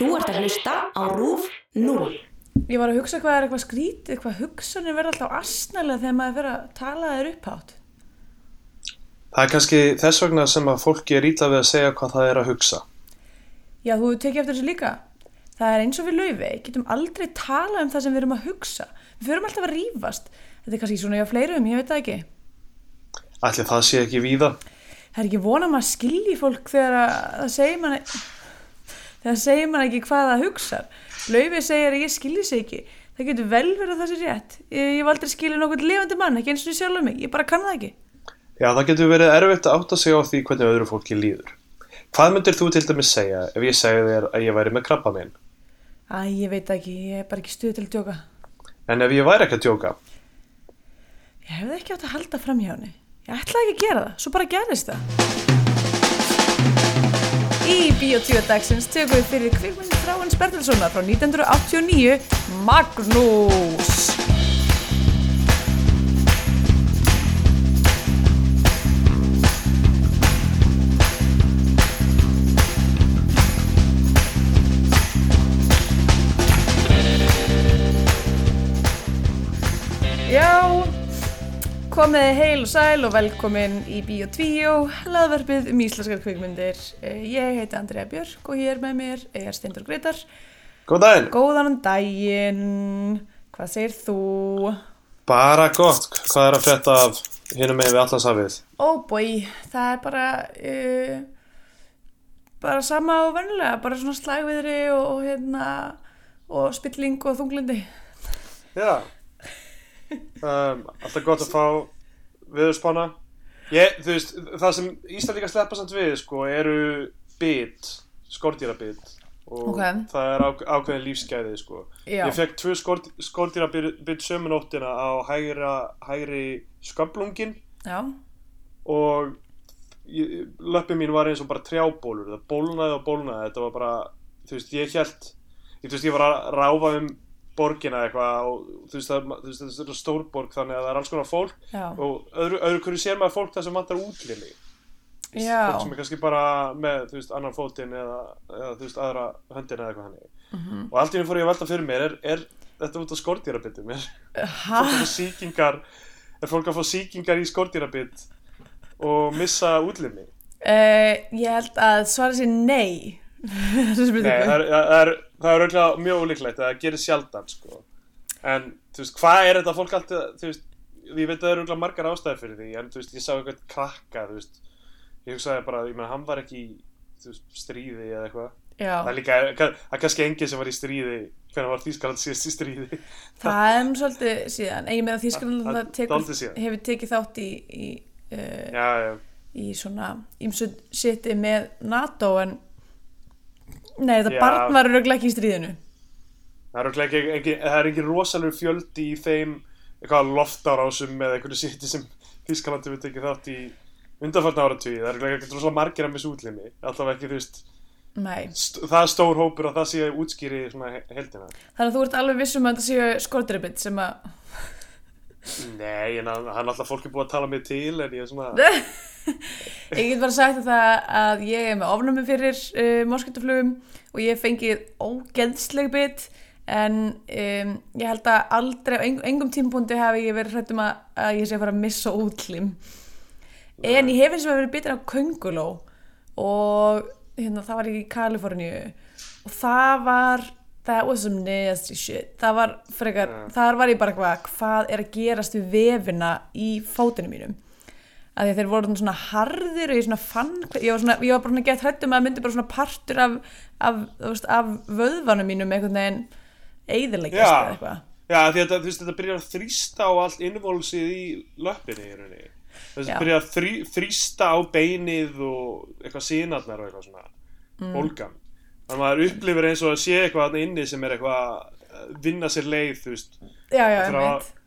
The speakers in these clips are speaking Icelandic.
Þú ert að hlusta á RÚF 0. Ég var að hugsa hvað er eitthvað skrítið, hvað hugsanir verða alltaf asnalega þegar maður fyrir að tala þeir upphátt. Það er kannski þess vegna sem að fólki er ítla við að segja hvað það er að hugsa. Já, þú tekið eftir þessu líka. Það er eins og við laufey, getum aldrei talað um það sem við erum að hugsa. Við förum alltaf að rífast. Þetta er kannski svona hjá fleirum, ég veit það ekki. Ætli það sé ekki víða. Það er ekki vona að maður skilji fólk þegar að það segir mann þegar það segir mann ekki hvað það hugsa. Laufey segir að ég skilji sig ekki. Það getur vel verið að það sé rétt. Ég, ég hef aldrei skiljið nokkuð lifandi mann, ekki eins og sjálf um mig. Ég bara kann það ekki. Já, það getur verið erfitt að átta sig á því hvernig öðru fólki líður. Hvað myndir þú til dæmis segja ef ég segja þér að ég væri með krabba minn? Æ, ég veit ekki, ég er bara ekki stuð til að djóka. En ef ég væri ekki að djóka? Ég hefði ekki átt að halda fram hjá henni. Ég ætlaði ekki að gera það, svo bara gerist það. Í Bíotvíu dagsins tökum við fyrir kvikmyndi Þráins Bertilssonar frá 1989, Magnús. Komið þið heil og sæl og velkomin í Bíotvíu, laðverfið um íslenskar kvikmyndir. Eh, Ég heiti Andrea Björk og hér með mér er Steindur Greitar. Góð daginn! Góðan daginn, hvað segir þú? Bara gott. Hvað er að frétta af hinum með við allansafið? Ó oh bói, það er bara, uh, bara sama og vennilega, bara svona slagviðri og, og, hérna, og spilling og þunglindi. Já. Um, alltaf gott að fá viðurspána. Það sem Íslandíka sleppa samt við, sko, eru bit, skordýrabit og Ok. það er ák ákveðin lífsgæði, sko. Ég fekk tvö skord skordýrabit sömu nóttina á hægra, hægri sköflungin Já, og löppin mín var eins og bara trjábólur það bólnaði og bólnaði þetta var bara, þú veist, ég held ég, veist, ég var að ráfa um borgina eitthvað og þú veist, það, þú veist, þetta er stórborg þannig að það er alls konar fólk já, og öðru, öðru hverju sér maður fólk það sem vantar útlimi já, fólk sem er kannski bara með, þú veist, annan fótinn eða, eða þú veist, aðra höndina eða eitthvað hannig Mhm. og allt í henni fór ég að velta fyrir mér er, er þetta út af skordýrabitum er fólk að fá sýkingar er fólk að fá sýkingar í skordýrabit og missa útlimi uh, ég held að svara sér nei. Það er, það er, auðvitað mjög ólíklegt það gerir sjaldan sko. en þú veist, hvað er þetta fólk alltaf þú veist, ég veit að það eru auðvitað margar ástæður fyrir því en þú veist, ég sá eitthvað krakka þú veist, ég hugsaði bara, ég meina hann var ekki þú veist, stríði eða eitthvað. Já, það er líka, það er kannski enginn sem var í stríði hvernig var Þýskaland síðast í stríði. Það er nú svolítið síðan. En ég með að Þýskaland hefur tekið þátt í, í, uh, já, já, í svona ímsu siti með NATO en nei, þetta Já. barn var öruglega ekki í stríðinu. það er örugglega ekki, ekki, það er ekki rosalur fjöldi í þeim eitthvað loftárásum eða einhverju sýtti sem Þýskaland hefur tekið þátt í undanfarnar áratví, það er örugglega ekki rosalega margir að missa útlimi, allavega ekki, þú veist Nei. st það er stór hópur að það sé útskýri svona he- heildina Þannig að þú ert alveg vissum að þetta séu skortribitt sem að Nei, en hann hann alltaf fólk er búið að tala mig til en ég er svona Ég get bara sagt það að ég er með ofnami fyrir uh, moskutuflugum og ég hef fengið ógeðsleg bit en um, ég held að aldrei á eng, engum tímpúndi hafi ég verið hrættum að, að ég sé að fara að missa útlim. En ég hef eins og verið bitin á könguló og hérna, það var ég í Kaliforníu. Og það var that was some nasty shit. Það var frekar, Já. þar var ég bara hvað hvað er að gerast við vefina í fótinu mínum að þeir voru svona harðir og ég svona fann ég var, svona, ég var bara svona gett hrættum að það myndi bara svona partur af, af, veist, af vöðvanum mínum einhvern veginn eigðileggjast Já. eða eitthvað. Já, því að þetta, byrjar að þrýsta á allt innvolsið í löppinni í rauninni. Þess að byrjar að þrý, þrýsta á beinið og eitthvað sínarnar og eitthvað svona Mm. bólgan. Þannig að maður upplifir eins og að sé eitthvað þarna inni sem er eitthvað að vinna sér leið, þú veist. Já, já, Eftir að- einmitt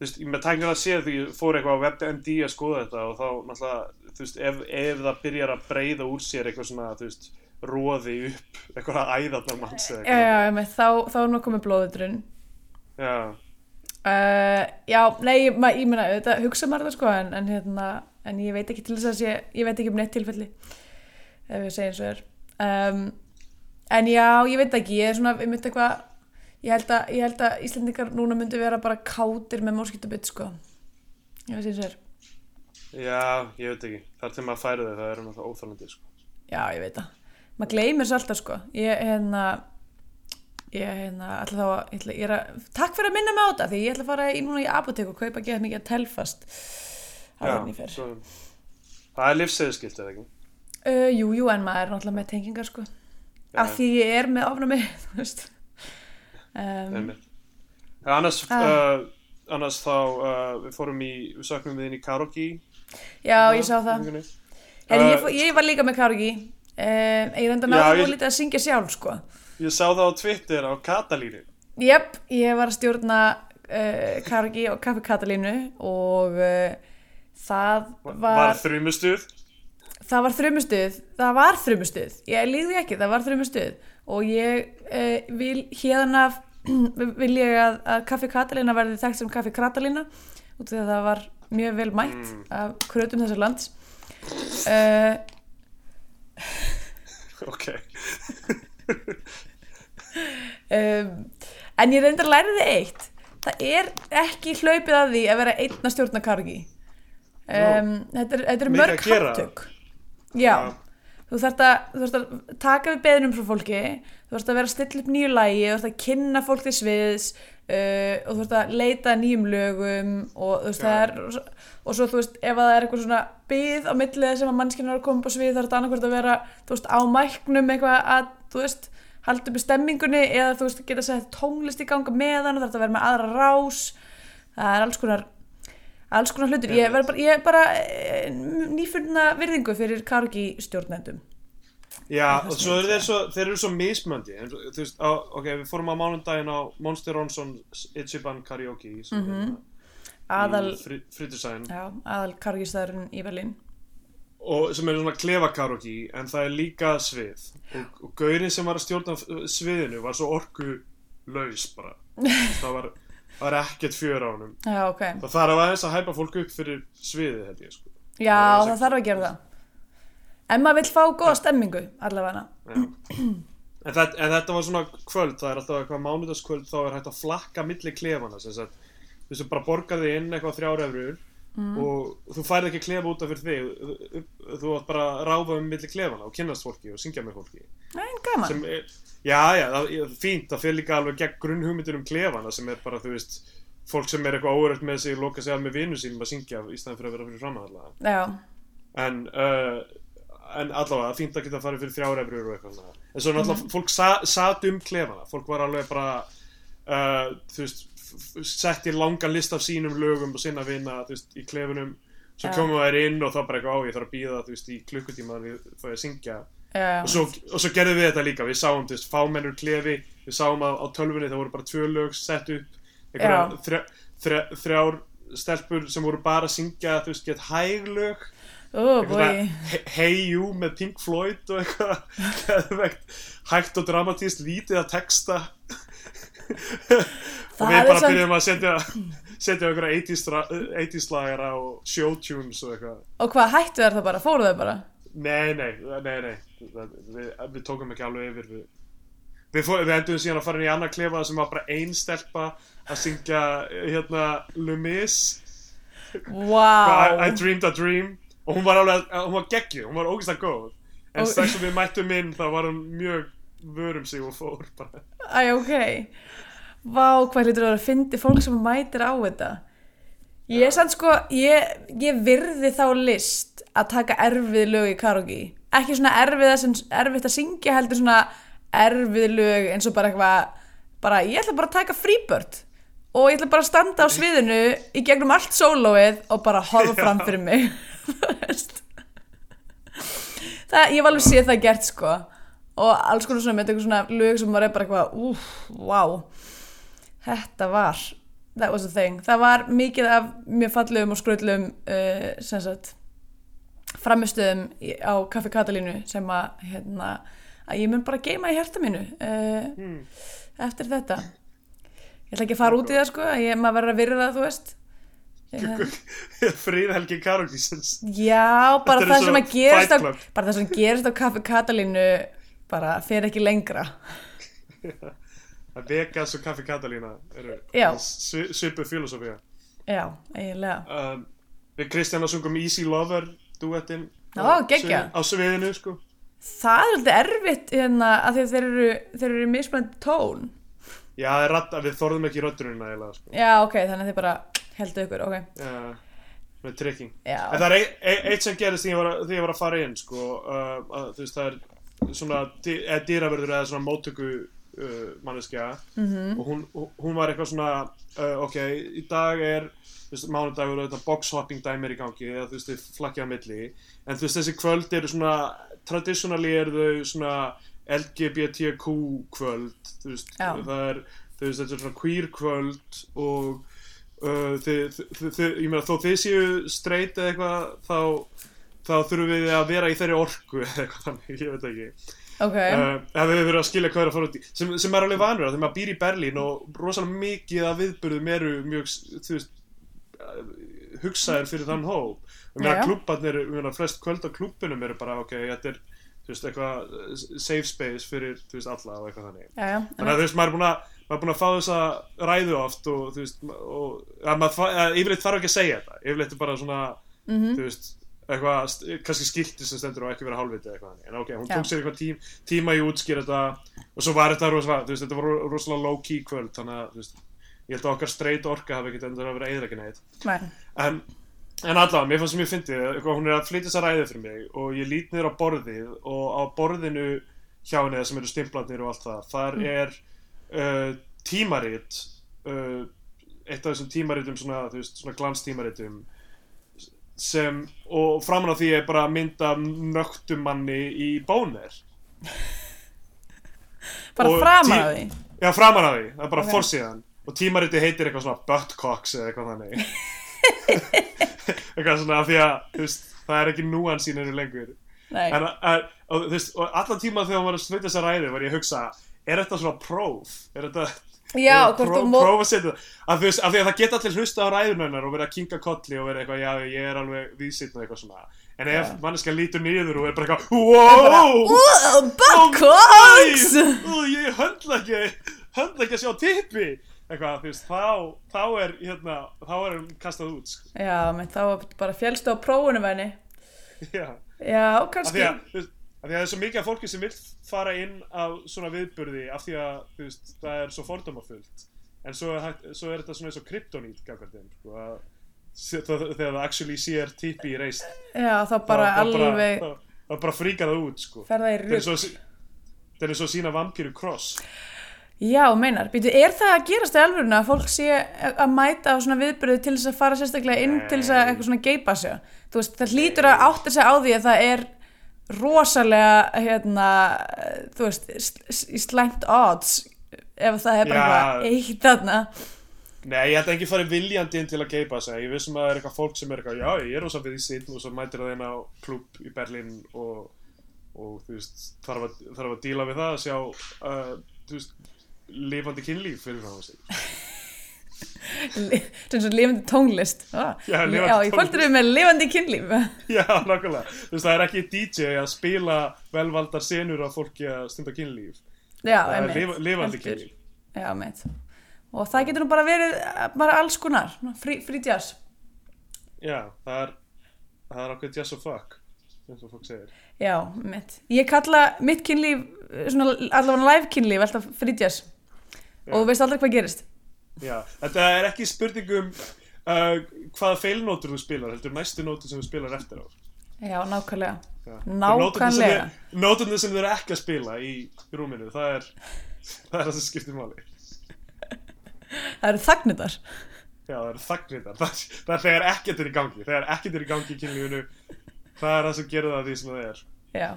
Þú veist, ég með tæknilega að sé því ég fór eitthvað á WebMD að skoða þetta og þá náttúrulega, þú veist, ef, ef það byrjar að breyða úr sér eitthvað svona, þú veist, róði upp eitthvað æðarnar manns eða já, eitthvað. já, einmitt, þá, þá er nú komið blóðutrun. Já, Uh, já, nei, ég, ma- ég meina, þetta hugsa maður það sko, en, en, hérna, en ég veit ekki til þess að sé, ég veit ekki um neitt tilfelli ef ég segi eins og er. Um, en já, ég veit ekki, ég er svona, ég myndi eitthvað ég held að, ég held að Íslendingar núna myndi vera bara kátir með moskítubitt sko. Ég veist eins og er. Já, ég veit ekki, þar til maður færi þau það er náttúrulega óþálandi sko. já, ég veit það, maður gleymir svo alltaf sko. Ég, hérna ég, hérna, ætla þá að, ég ég er að takk fyrir að minna mig á þetta, því ég ætla að fara í núna í apotek og kaupa ekki mikið að telfast það er svo, það er livsseðiskilt eða ekki? Uh, jú, jú, en maður er náttúrulega með tengingar sko. Já. um, annars, Ah. uh, annars þá uh, við fórum í, við söknum við inn í karaoke. Já, ég sá það. Heri, ég, Uh, fó- ég var líka með karaoke. Um, ég reynda ég- lítið að syngja sjálf sko. Ég sá það á Twitter á Katalínu. Jöp, ég var að stjórna uh, karaoke og kaffi Katalínu og uh, það Var, var, þrjumustuð það var þrumustuð það var þrumustuð, ég líði ekki það var þrumustuð. Og ég uh, vil hérna vil ég að, að kaffi Katalína verði þekkt sem kaffi Katalína út af því að það var mjög vel mætt af krötum þessar lands. Uh, Ok. Um, en ég reyndar læriði eitt. Það er ekki hlaupið að því að vera einn að stjórna kargi um, þetta er, þetta er mörg að handtök já, þú þarft að, að taka við beðnum frá fólki þú þarft að vera að stilla upp nýju lægi þú þarft að kynna fólk til sviðs uh, og þú þarft að leita nýjum lögum og þú veist það er og svo þú veist ef að það er eitthvað svona byð á millið sem að mannskinn er að koma upp á svið þarf þetta annarkvort að vera þú veist á mæknum eitthvað að þú veist halda upp í stemmingunni eða þú veist geta sett tónlist í ganga með hann þarf þetta að vera með aðra rás. Það er alls konar alls konar hlutur, ég er bara, ég bara eh, nýfundna virðingu fyrir karaoke stjórnendum. Já, og svo eru þeir svo, þeir eru svo mismöndi en, þú veist, á, ok, við fórum á mánundaginn á Monster Ronson Ichiban Karaoke Mhm. mm aðal, frí, frítursæðin. Já, aðal karaoke staðurinn í Berlín. Og sem eru svona klefa karaoke en það er líka svið. Og, og gaurinn sem var að stjórna sviðinu var svo orku laus bara. Það var, það var ekkert fjör á honum. Já, ok, það þarf aðeins að hæpa fólk upp fyrir sviðið held ég sko. Já, Það er það þarf að gera það. En maður vill fá góða stemmingu allavega. En, þetta, en þetta var svona kvöld, það er alltaf eitthvað mánudagskvöld þá er hægt að flakka milli klefana þú veist, bara borgar þig inn eitthvað þrjár efrur Mm. og þú færð ekki klefa út af fyrir þig. Þú, átt bara að ráfa um milli klefana og kynnast fólki og syngja með fólki. En gaman, sem er, já, já, það er fínt, það fyrir líka alveg gegn grunnhugmyndir um klefana sem er bara, þú veist fólk sem er eitthvað óveröld með sig loka sig að með vinnu sínum að syngja í staðan fyrir að vera fyrir fram allavega já, en, uh, en allavega fínt að geta farið fyrir þrjár efrur og eitthvað en svo náttúrulega fólk sa, sat um klefana. Fólk var alveg bara uh, þú veist f- f- sett í langan list af sínum lögum og sinna vina þú veist, í klefunum. Svo Já. komum þær inn og þá bara eitthvað á ég þarf að býða veist, í klukkutíma fóðum að syngja. Já, og svo, og svo gerðum við þetta líka. Við sáum veist, fámennur klefi. Við sáum að á tölvunni það voru bara tvö lög sett upp. Já. þrjá, þrjá, þrjár stelpur sem voru bara að syngja þú veist, gett hæg lög. Ó, eitthvað bói. He- Hey You með Pink Floyd og eitthvað. Hægt og dramatíst lítið að texta og við bara samt- byrjum að setja setja einhverja 80s ra- 80s lagara og showtunes og eitthvað. Og hvað hættu þær það bara, fóru þær bara? Nei, nei, nei, nei. Við, við tókum ekki alveg yfir. Við, við, fór, við endum síðan að fara inn í annað klefa sem var bara ein stelpa að syngja hérna Lumis wow, I, I dreamed a dream. Og hún var alveg, hún var geggjuð, hún var ógeðslega góð. En strax sem við mættum inn þá var hún mjög vörum sig og fór bara. Æ, ok vá, hvað hlýtur að vera að fyndi fólk sem mætir á þetta. Ég er sann sko, ég, ég virði þá list að taka erfið lög í karaoke. Ekki svona erfið sem erfitt að syngja heldur svona erfið lög eins og bara eitthvað bara, ég ætla bara að taka Freebird og ég ætla bara að standa á sviðinu í gegnum allt sólóið og bara horfa fram fyrir mig. Það, ég var alveg séð það gert sko. Og alls konar svona með eitthvað svona lög sem var bara eitthvað, úf, wow þetta var that was the thing, það var mikið af mjög fallegum og skröllum uh, framistöðum á Kaffi Katalínu sem að hérna, að ég mun bara geima í hjarta mínu uh, hmm. eftir þetta. Ég ætla ekki að fara út í það sko ég, maður verður að virða það, þú veist. Fríðhelgi Karokísins já, bara það eins sem og að gerist á, bara það sem gerist á Kaffi Katalínu bara fer ekki lengra að Vegas og Kaffi Katalína eru Já. svi- svipuð filosófía já, eiginlega. Um, við Kristjana sungum Easy Lover duettinn á á sviðinu sko. Það er alltaf erfitt hérna að að þeir eru, þeir eru mismunandi tón. Já ratta, við þorðum ekki eiginlega sko. Já, ok, þannig að þið bara heldu ykkur, ok. Já, með tricking Já. en það er ein, ein, eitt sem gerist þegar ég að- ég var að fara inn sko uh, að, veist það er svona dýraverður eða svona móttöku uh, manneskja -hmm. og hún, hún var eitthvað svona uh, ok, í dag er mánudagur og þetta boxhopping dæmi er í gangi eða þú veist, þið flakkja á milli en þú veist, þessi kvöld eru svona traditionally eru þau svona LGBTQ kvöld þú veist, Já. það er þú veist, þetta er svona queer kvöld og uh, þið, þið, þið, ég meina, þó þið séu straight eða eitthvað þá þá þurfum við að vera í þeirri orku eða eitthvað þannig, ég veit ekki ok, uh, ef við verðum að skilja hvað er að fara út í. Sem, sem er alveg vanur að þegar maður býr í Berlín og rosalega mikið af viðburðum eru mjög, veist uh, hugsaðir fyrir þann hóp. Og mér að klubbarnir, ég meina flest kvöld á klubbunum eru bara ok, þetta er veist, eitthvað uh, safe space fyrir veist, alla og eitthvað þannig. Já, já þannig að þú veist, maður er búin að maður er búin að fá þessa ræðu oft og þú veist, og að maður, að, yfirleitt þarf ekki að segja þetta. Yfirleitt er bara svona, Mhm. þú veist eitthvað, kannski skilti sem stendur og ekki vera hálfviti eitthvað en ok, hún tók sér eitthvað tím, tíma í útskýr þetta og svo var þetta rosalega, þú veist, þetta var ro- rosalega low key kvöld, þannig að, þú veist ég held að okkar straight orka hafi ekkert endur að vera neitt. Nei. en, en allavega, mér fannst sem ég fyndi eitthvað, hún er að flytja þessa ræði fyrir mig og ég lít niður á borðið og á borðinu hjá henni sem eru stimplarnir og allt það þar er uh, tímarit uh, eitt af þessum tímaritum svona, þú veist, svona glanstímaritum sem, og framan á því er bara mynd af nögtum manni í bónir bara framan að því Já, framan á því, það er bara Ok. okay. forsíðan og tímariti heitir eitthvað svona buttcocks eða eitthvað þannig eitthvað svona af því að veist, það er ekki núansýninu lengur en, en, og, veist, og allan tíma þegar maður var að sluta þessa ræði var ég að hugsa er þetta svona próf? Er þetta já, hvort þú mó próf að setja það? Af, af því að það geta allir hlusta á ræðinu hennar og vera að kinga kolli og vera eitthvað, já, ég er alveg vísitt og eitthvað svona. En ef manneska lítur niður og er bara eitthvað wow! Ooh, Ó, buttcocks ég höndla ekki höndla ekki að sjá tippi. Eitthvað, þú veist, þá, þá er hérna, þá er hann kastað út sko. já, menn þá var bara fjælstu á prófunum henni. Já, já, af kannski því að, þú veist, af því að það er svo mikið af fólki sem vil fara inn á svona viðburði af því að, þú veist, það er svo fordómafullt. En svo svo er þetta svona eins og kryptonít sko, að þegar það actually sér tippi í reist já, þá bara þá- alveg þá, þá bara fríkar það út, sko. það er svo svo sína vampíru cross Já, meinar, býtu, er það að gerast í alvöruna að fólk sé að mæta á svona viðbyrði til þess að fara sérstaklega inn til þess að eitthvað svona geipa sig? Þú veist, það hlýtur að átta sig á því að það er rosalega hérna, þú veist í slæmt odds ef það er bara eitt þarna Nei, ég held að ekki fari viljandi inn til að geipa sig. Ég vissum að það er eitthvað fólk sem er eitthvað, já, ég er rosa við í sitt og svo mætir það inn á klúb í Berlín og, og þú veist, þarf að, þarf að díla við það að sjá, uh, þú veist, lifandi kynlíf fyrir það á sig. lifandi tónlist ah, Já, ég fólktur við með lifandi kynlíf Já, nákvæmlega. Þú veist, það er ekki DJ að spila velvaldar senur af fólki að stunda kynlíf. já, Það er einmitt. lif, lifandi Heldur. kynlíf. já, meitt og það getur nú bara verið eh, bara alls konar, frí, frí jazz Já, það er, það er okkur just a fuck, eins og fólk segir. Já, mitt. Ég kalla mitt kynlíf, svona allavega live kynlíf, alltaf frítjas. Og þú veist aldrei hvað gerist. Já, þetta er ekki spurningum uh, hvaða feilnótur þú spilar, heldur næstu nótur sem þú spilar eftir á. Já, nákvæmlega. Nákvæmlega. Nóturna sem þið eru ekki að spila í rúminu, það er það er það sem skiptir máli. Það eru þagnitar. Já, það eru þagnirnar. Það, það er þegar ekkert er í gangi. Þegar ekkert er í gangi í kynlífinu, það er það sem gerir það því sem það er. Já,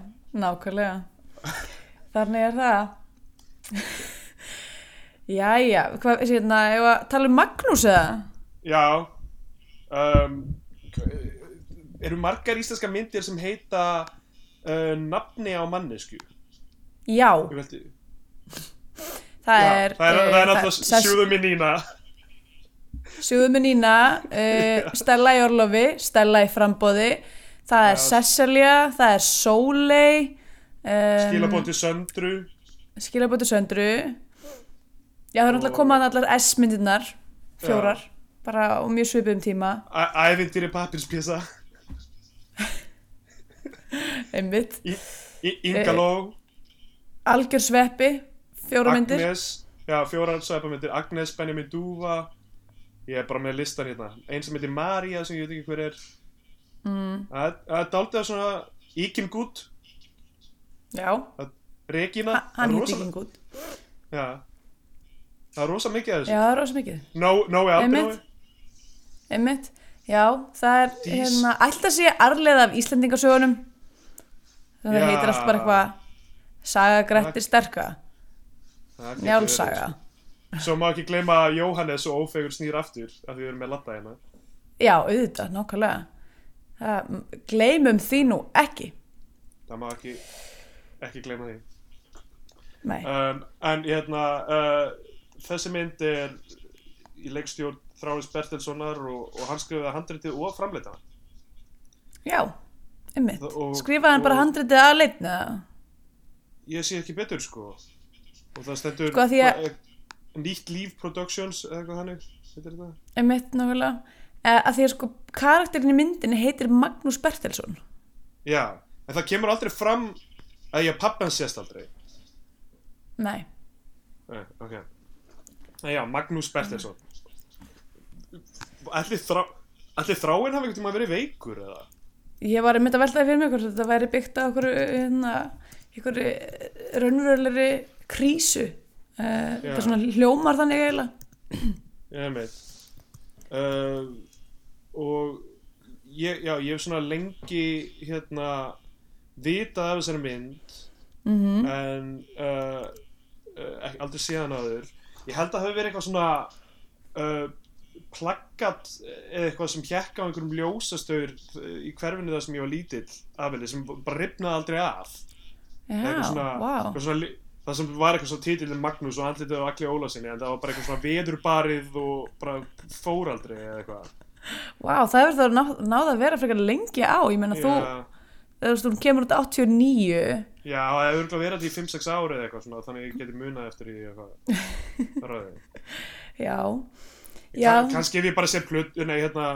nákvæmlega. Þannig er það. Jæja, hvað, sérna, ef að tala um Magnús eða? Já, um, eru margar íslenska myndir sem heita uh, nafni á mannesku? Já, Ég veldi. það Já, er... það er, eh, það er náttúrulega Sess- sjúðum í nýna. Sjúðum með Nína, uh, Stella í Orlofi, Stella í Frambóði, það er Já. Cecilia, það er Sóley, um, Skilabóti söndru skilabóti söndru já það er náttúrulega komað allar S-myndirnar fjórar, bara á mjög svipum tíma. Æ- Ævintýri pappirspjesa einmitt, Ingaló algjör sveppi fjóra myndir. Agnes Já, fjórar sveipamyndir Agnes, Benjamin Dúfa. Ég er bara með listan hérna. Einn sem heitir María sem ég veit ekki hver er. Mm. Það er dálítið að svona Íkin Gút já, Regína. Ha- hann rosa- ekki gút Já Það er rosa mikið af já, þessu það er rosa mikið. No, Nói Albinói Einmitt. já, það er hérna, alltaf sé arleið af að það Já. heitir alltaf bara eitthvað Saga Grettir sterka. Njálsaga. Svo má ekki gleyma að Jóhannes og Ófegur snýr aftur af því við erum með latta hérna. Já, auðvitað, það, Gleymum því nú ekki. Það má ekki ekki gleyma því. Nei, um, En hérna uh, þessi mynd er í leikstjórn Þráins Bertelssonar og, og hann skrifaði handritið og framleita já, einmitt. Og- Skrifaði hann bara handritið að leitna Ég sé ekki betur sko. Og það stendur Sko, að- eh, Nýtt Líf Productions eða eitthvað þetta? Einmitt, nákvæmlega. Eh, að Því að sko, karakterin í myndinni heitir Magnús Bertelsson. Já, en það kemur aldrei fram að ég pappan sést aldrei. Nei, Nei, ok. Nei, já, Magnús Bertelsson. Ætli, þrá, ætli þráin hafi einhvern tíma verið veikur eða? ég var einmitt að veltaði fyrir mig hvort þetta væri byggt á okkur hérna, ykkur raunverulegri krísu. Uh, Já. þetta svona hljómar þannig eiginlega. Ég veit uh, Og ég, já, ég hef svona lengi hérna vitað af þessari mynd mm en uh, aldrei síðan áður ég held að það hafi verið eitthvað svona uh, plaggat eða eitthvað sem hjekka á einhverjum ljósastaur í hverfinu það sem ég var lítill afili sem bara ripnaði aldrei af. Já, eitthvað svona, vá. eitthvað svona það sem var eitthvað svo titillin Magnús og andlitið á Akli Ólasinni en það var bara eitthvað svona veðurbarið og bara fór aldrei eða eitthvað. Vá, það hefur það náð, náð að vera frekar lengi á. Ég þú, Já. þú hún kemur út 89 Já, það hefur örugglega verið þetta í 5-6 ári eða eitthvað svona, þannig að ég geti munað eftir í eitthvað ráðið. Já, Já. já, Kannski ef ég bara sé plut, nei, hérna,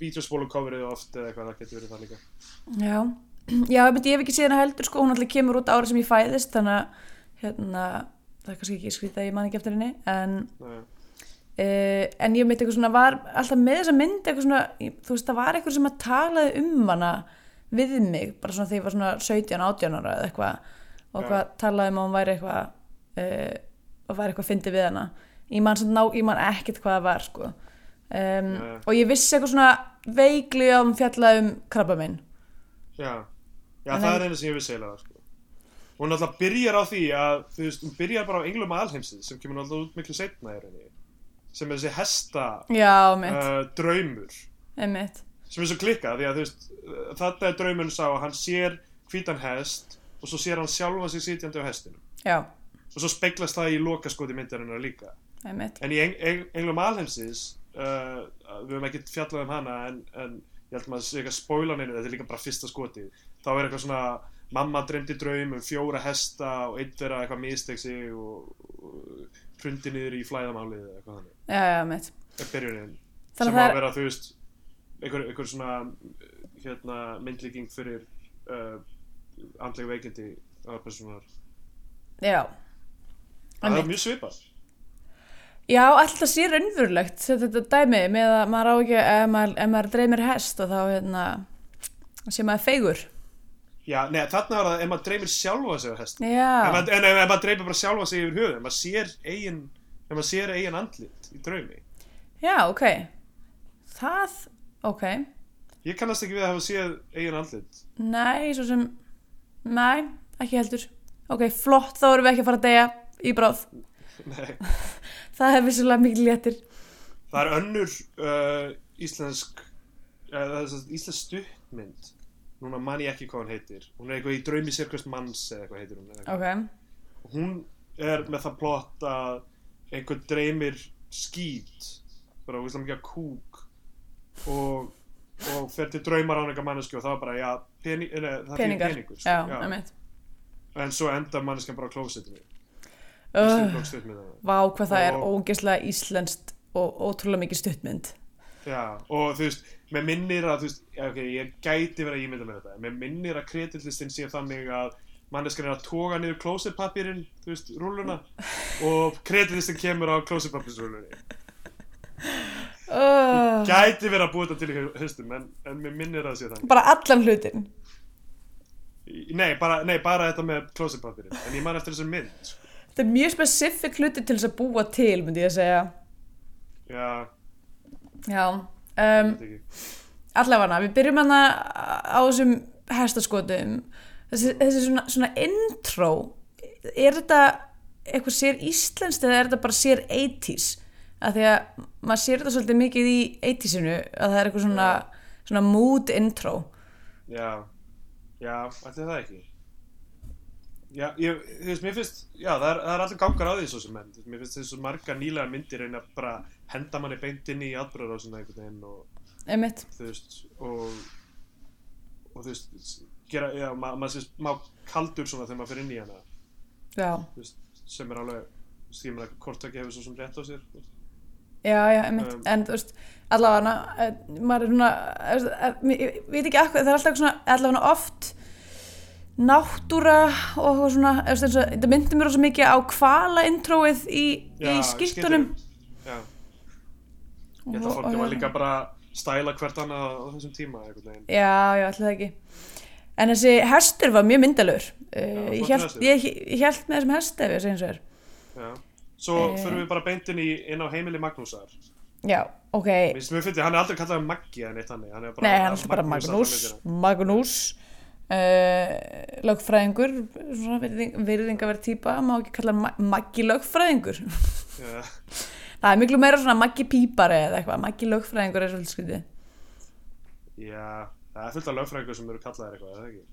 vídeospólu coverið oft eða eitthvað, það getur verið það líka. já Já, ég, ég hef ekki séð hana heldur sko, hún alltaf kemur út ára sem ég fæðist þannig að hérna, það er kannski ekki skrítið að ég man ekki eftir henni en, uh, en ég myndi eitthvað svona var alltaf með þessa mynd eitthvað svona, þú veist, það var eitthvað sem að talaði um hana við mig bara svona þegar ég var svona 17, 18 ára eða eitthvað og hvað talaði um að hún væri eitthvað uh, og væri eitthvað fyndið við hana ég man, ná, ég man ekkert hvað það var sko. um, Já. og ég vissi eitthvað svona veikli fjallaði um krabba minn Já, já það er einu sem ég vissi eiginlega, sko. Hún alltaf byrjar á því að, þú veist, hún byrjar bara á Englum alheimsins sem kemur alltaf út miklu setna í rauninni. Sem er þessi hesta já, uh, draumur. einmitt Sem er svo klikkað, því að þú veist, þetta er draumurinn sá að hann sér hvítan hest og svo sér hann sjálfa sig sitjandi á hestinu. já, Og svo speglast það í lokaskoti myndarinnar líka. einmitt En í Eng Eng Englum alheimsins, uh, við höfum ekkert fjallað um hana en, en ég held maður að sé ekki að spoila neinu, þetta er líka bara fyrsta skotið. Þá er eitthvað svona, mamma dreymdi draum um fjóra hesta og einn þeirra eitthvað misteg sig og, hrundi niður í flæðamálið eða eitthvað þannig. já, já, mitt Er byrjunin. Sem að það að er- vera, þú veist, einhver, einhver svona hérna, myndlíking fyrir uh, andlega veikindi aðalpersonar. já, Það er mjög svipað. já, alltaf sé raunverulegt þetta dæmi með að maður á ekki ef maður, ef maður dreymir hest og þá hérna sé maður feigur Já, nei, þarna var það ef maður dreymir sjálfa sig á hesti. En, maður- en ef maður dreipir bara sjálfa sig yfir höfuð, ef maður sér eigin, ef maður sér eigin andlit í draumi. já, ok það, ok Ég kannast ekki við að hafa séð eigin andlit. nei, svo sem nei, ekki heldur ok, flott, þá erum við ekki að fara að deyja í bráð, Nei. það er vissulega mikil léttir Það er önnur uh, íslensk, uh, íslensk stuttmynd. Núna man ég ekki hvað hún heitir. Hún er eitthvað í draumi sérkvæmst manns eða eitthvað heitir hún. eitthvað. ok, Hún er með það plott að einhver dreymir skít, bara úrslega mikið af kúk og, og fer til draumar á einhver mannesku og það er bara, já, peni, ne, það er peningur. sko. já, einmitt en svo endar manneskan bara á klósettinu uh. Vá hvað það er Og- ógeðslega íslenskt og ótrúlega mikið stuttmynd Já, og þú veist, mér minnir að, þú veist, já, ok, ég gæti verið að ímynda mér þetta, mér minnir að kreditlistin sé þannig að manneskan er að toga niður klósettpapirinn, þú veist, rúluna og kreditlistin kemur á klósettpapirsrúlunni. Uh, Gæti verið að búa þetta til í höstum, en, en mér minnir að það sé þannig. Bara allan hlutin Nei, bara, nei, bara þetta með klósettpapirinn, en ég man eftir þessum mynd, sko. Þetta er mjög spesifik hluti til þess að búa til myndi ég að segja Já, Já um. Allavega, við byrjum hana á þessum hestaskotum þessi, þessi svona, svona intro er þetta eitthvað sér íslenskt eða er þetta bara sér 80s að því að maður sér þetta svolítið mikið í 80sinu að það er eitthvað svona, svona mood intro. Já, já, ætli það ekki. Já, ég, þú veist, mér finnst, já, það er, það er allir gangar á því svo sem veist, mér finnst þessu margar nýlega myndir reyna bara henda manni beint inn í atbyrður á svona einhvern veginn og, einmitt, þú veist, og, og þú veist, gera, já, ma maður sést, má kaldur svona þegar maður fyrir inn í hana, já, þú veist, sem er alveg, meina, hvort það gefur svo sem rétt á sér. Já, já, einmitt. Um, en þú veist, allavega eh, maður er svona eh, eh, ég veit ekki akkur, það er alltaf svona allavega oft náttúra og svona þú veist, eins og- þetta myndi mér svo mikið á kvala introið í, í skýttunum Já, ég held að fólki var líka bara stæla hvert annað á þessum tíma. Já, já, alltaf það ekki. En þessi hestur var mjög myndalur uh, ég, held, ég, ég held með þessum hesti ef ég segi eins og er. Já. Svo Eh. förum við bara beint inn, í, inn á heimili Magnúsar. Já, ok Mér finnst fyndið, hann er aldrei kallað Maggi. Hann er bara, Nei, hann er alltaf bara Magnús Magnús uh, lögfræðingur virðingaverð típa má ekki kalla Ma Maggi lögfræðingur Já, það er miklu meira svona Maggi pípari eða eitthvað Maggi lögfræðingur er svolítið skrítið já, það er fullt af lögfræðingur sem eru kallaðir eitthvað, er það ekki?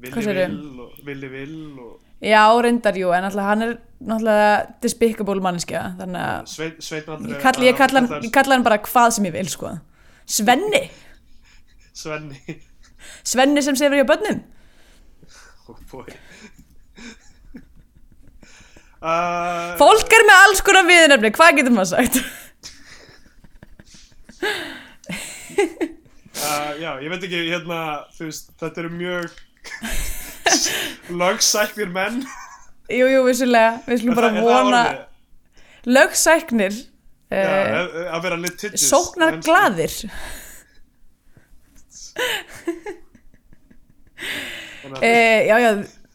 Villi? Vill og Villi Vill og Já, reyndar, jú, en alltaf hann er náttúrulega despicable manneskja þannig að Sveit, Sveitn Andri. ég kalla, ég, kalla hann, ég kalla hann bara hvað sem ég vil sko. Svenni Svenni. Svenni sem sefur hjá börnum Oh. Uh, Fólk er með alls konar viðnefni, hvað getur maður sagt? uh, já, ég veit ekki, hérna, þú veist, þetta eru mjög lögsæknir menn. Jú, jú, vissulega, við skulum bara vona lögsæknir uh, að- vera litigious. sóknar að- uh, Já, já,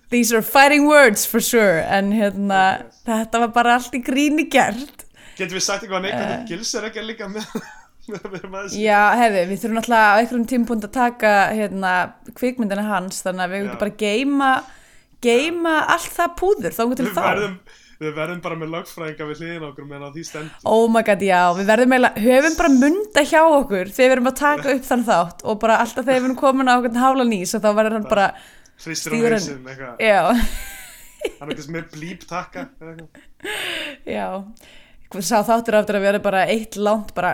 these are fighting words for sure en hérna, þetta var bara allt í gríni gert Getum við sagt eitthvað neikvæmt um Gils er ekki líka að vera með? Já, hefði, við þurfum náttúrulega á einhverjum tímpúnd að taka hérna, kvikmyndina hans þannig að við höfum bara geima geima allt það púður þá til Við verðum, við verðum bara með lögfræðinga við hliðin okkur meðan því stendur. Oh my god, já, við verðum eiginlega, höfum bara munda hjá okkur þegar við erum að taka upp þann þátt og bara alltaf þegar við erum komin á okkur hála nýs og þá verður hann bara, Hristir á hausinn eitthvað. já, Hann er eitthvað með blíp takka. eða eitthvað. já, sá þáttur aftur að vera bara eitt langt bara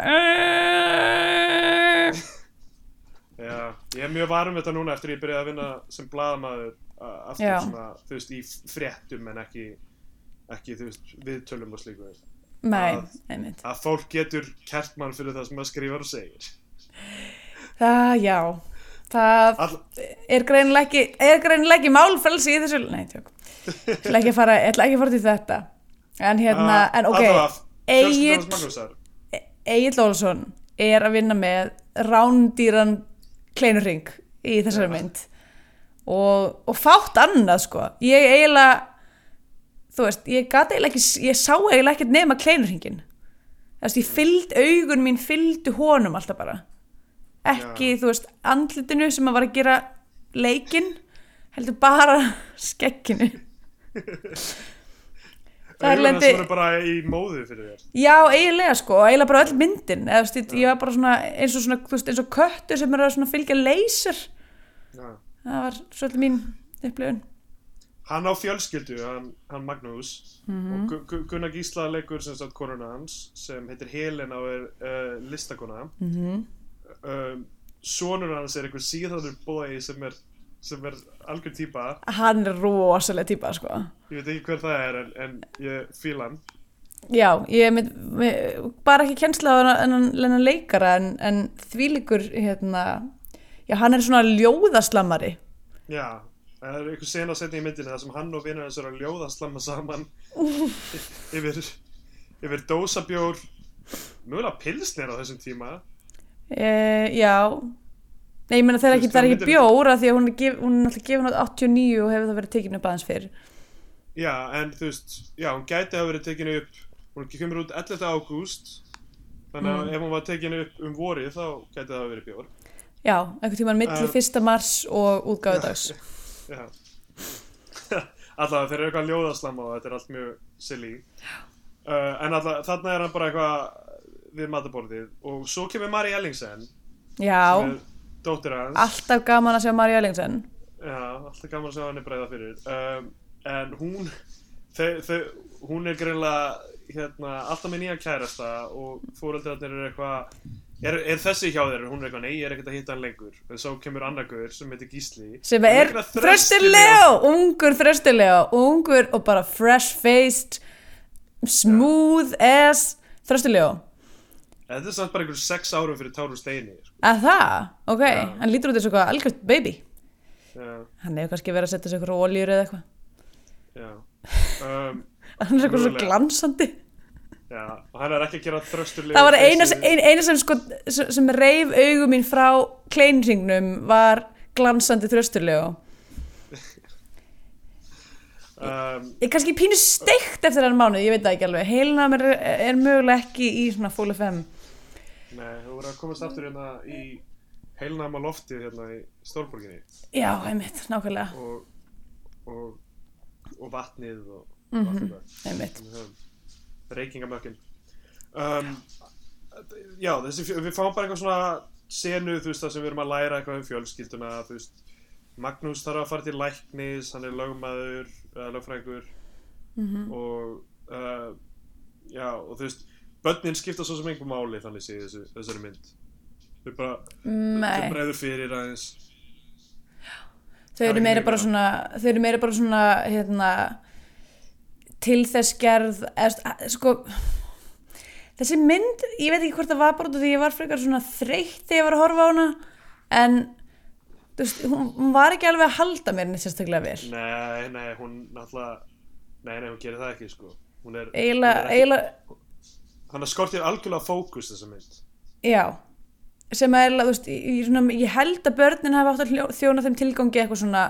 Já, ég er mjög varum þetta núna eftir ég byrjaði að vinna sem blaðamaður a- aftur svona, þú veist, í fréttum en ekki, ekki þú veist, viðtölum og slíku. Nei, Að- einmitt. Að fólk getur kert mann fyrir það sem maður skrifar og segir. Það, já, það All, er greinilega ekki, er málfrelsi í þessu, nei, tjók. Ég ætla ekki að fara, að til þetta. En hérna, að- en ok. allavega, Egil Ólafsson er að vinna með rándýran kleinurring í þessari Já. mynd. Og, og fátt annað sko. Ég eiginlega þú veist, ég gat eiginlega ekki ég sá eiginlega ekkert nema kleinurringin þú veist, ég fylgd, augun mín fylgdu honum alltaf bara. Ekki, þú veist, andlitinu sem að var að gera leikinn heldur bara skekkinu Er hans lendi- voru bara í móðu fyrir þér. Já, eiginlega sko, eiginlega bara öll myndin eða, veist, ég var bara svona eins og, svona, veist, eins og köttur sem er að fylgja leysir Já. það var svolítið mín upplifun Hann á fjölskyldu, hann, hann Magnús Mhm. og Gu- Gu- Gunnar Gísla leikur sem sagt koruna hans sem heitir Helena og er uh, listakona mm -hmm. um, Sonur hans er einhver síðanur bói sem er sem er algjör típa. Hann er rosalega típa sko. Ég veit ekki hver það er en, en ég fíla hann. Já, ég er með, bara ekki kennsla á hennan leikara en, en þvílíkur hérna, já hann er svona ljóðaslammari. Já, það er einhver sena setning í myndinni þar sem hann og vinur hans eru að ljóða slamma saman yfir yfir dósabjór mögulega pilsnir á þessum tíma. E, Já Nei, ég meina það er ekki, það er ekki myndir- bjóra því að hún er, gef, hún er alltaf gefin á 89 og hefur það verið tekinu upp aðeins fyrr já, en þú veist, já, hún gæti hafa verið tekinu upp hún kemur út 11. ágúst þannig að Mm. ef hún var tekinu upp um vorið þá gæti það hafa verið bjór Já, einhvern tímann milli Um, 1. mars og útgáfudags Já Alltaf þeir eru eitthvað ljóðaslamma og þetta er allt mjög silly uh, En alltaf þarna er hann bara eitthvað við mataborðið og svo kemur Mari Ellingsen Já, er dóttir hans. Alltaf gaman að sjá Marja Ellingsen Já, alltaf gaman að sjá henni breiða fyrir. Um, En hún þau, þau, hún er greinlega hérna, alltaf með nýja kærasta og fóreldrarnir eru eitthvað er, er þessi hjá þeir? Hún er eitthvað, nei, ég er ekkert að hitta hann lengur. En svo kemur annar guður sem heitir Gísli sem er þröstilega, ungur þröstilega, ungur og bara fresh faced smooth as þröstilega Þetta er samt bara einhver sex árum fyrir Tárun Steini sko. Að það, ok, Já. hann lítur út eins og eitthvað algjört baby, Já, hann hefur kannski verið að setja sig eitthvað oljur eða eitthvað. Já. Um, hann er eitthvað svo glansandi. Já, og hann er ekki að gera þrösturlega það var eina, ein, eina sem sko sem, reif augum mín frá kleinringnum var glansandi þrösturlega um, ég er kannski pínu steikt eftir hann mánuð, ég veit það ekki alveg. Heilina mér er, er mögulega ekki í svona full FM Nei, þú voru að komast aftur hérna í heilnæma loftið hérna í Stórborginni. Já, einmitt, nákvæmlega. Og, og, og vatnið og Mhm. allt þetta. einmitt, reykingamökkin um, Já, þessi, við fáum bara eitthvað svona senu, þú veist, það sem við erum að læra eitthvað um fjölskylduna, þú veist. Magnús þarf að fara til læknis, hann er lögmaður, eða lögfræðingur. Mhm. og uh, já, og þú veist börnin skipta svo sem einhver máli þannig sé þessu, þessari mynd. Þau bara, þau nei. bregður fyrir aðeins. Þau eru er meira bara svona þau eru meira bara svona hérna, til þess gerð eða, sko þessi mynd, ég veit ekki hvort það var bara því ég var frekar svona þreytt þegar ég var að horfa á hana en veist, hún, hún var ekki alveg að halda mér neitt sérstaklega vel. Nei, nei, hún náttúrulega nei, nei, hún gerir það ekki, sko. Hún er, eiginlega, hún er ekki, hann er skortið algjörlega fókus þessa mynd. Já, sem er, þú veist, ég, svona, ég held að börnin hafa átt að þjóna þeim tilgangi eitthvað svona,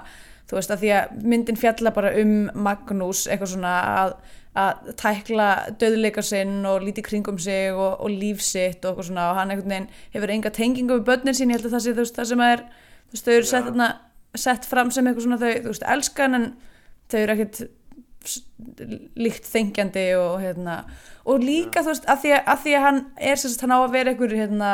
þú veist, að því að myndin fjalla bara um Magnús, eitthvað svona að, að tækla döðleika sinn og líti kringum sig og, og líf sitt og eitthvað svona og hann veginn hefur enga tengingu við börnin sín, ég held að það sé, þú veist, það sem er, þú veist, þau eru sett, þarna, sett fram sem eitthvað svona þau, þú veist, elskan en þau eru ekkert líkt þengjandi og hérna og líka þú veist að því að, að, því að hann er sagt hann á að vera einhver hérna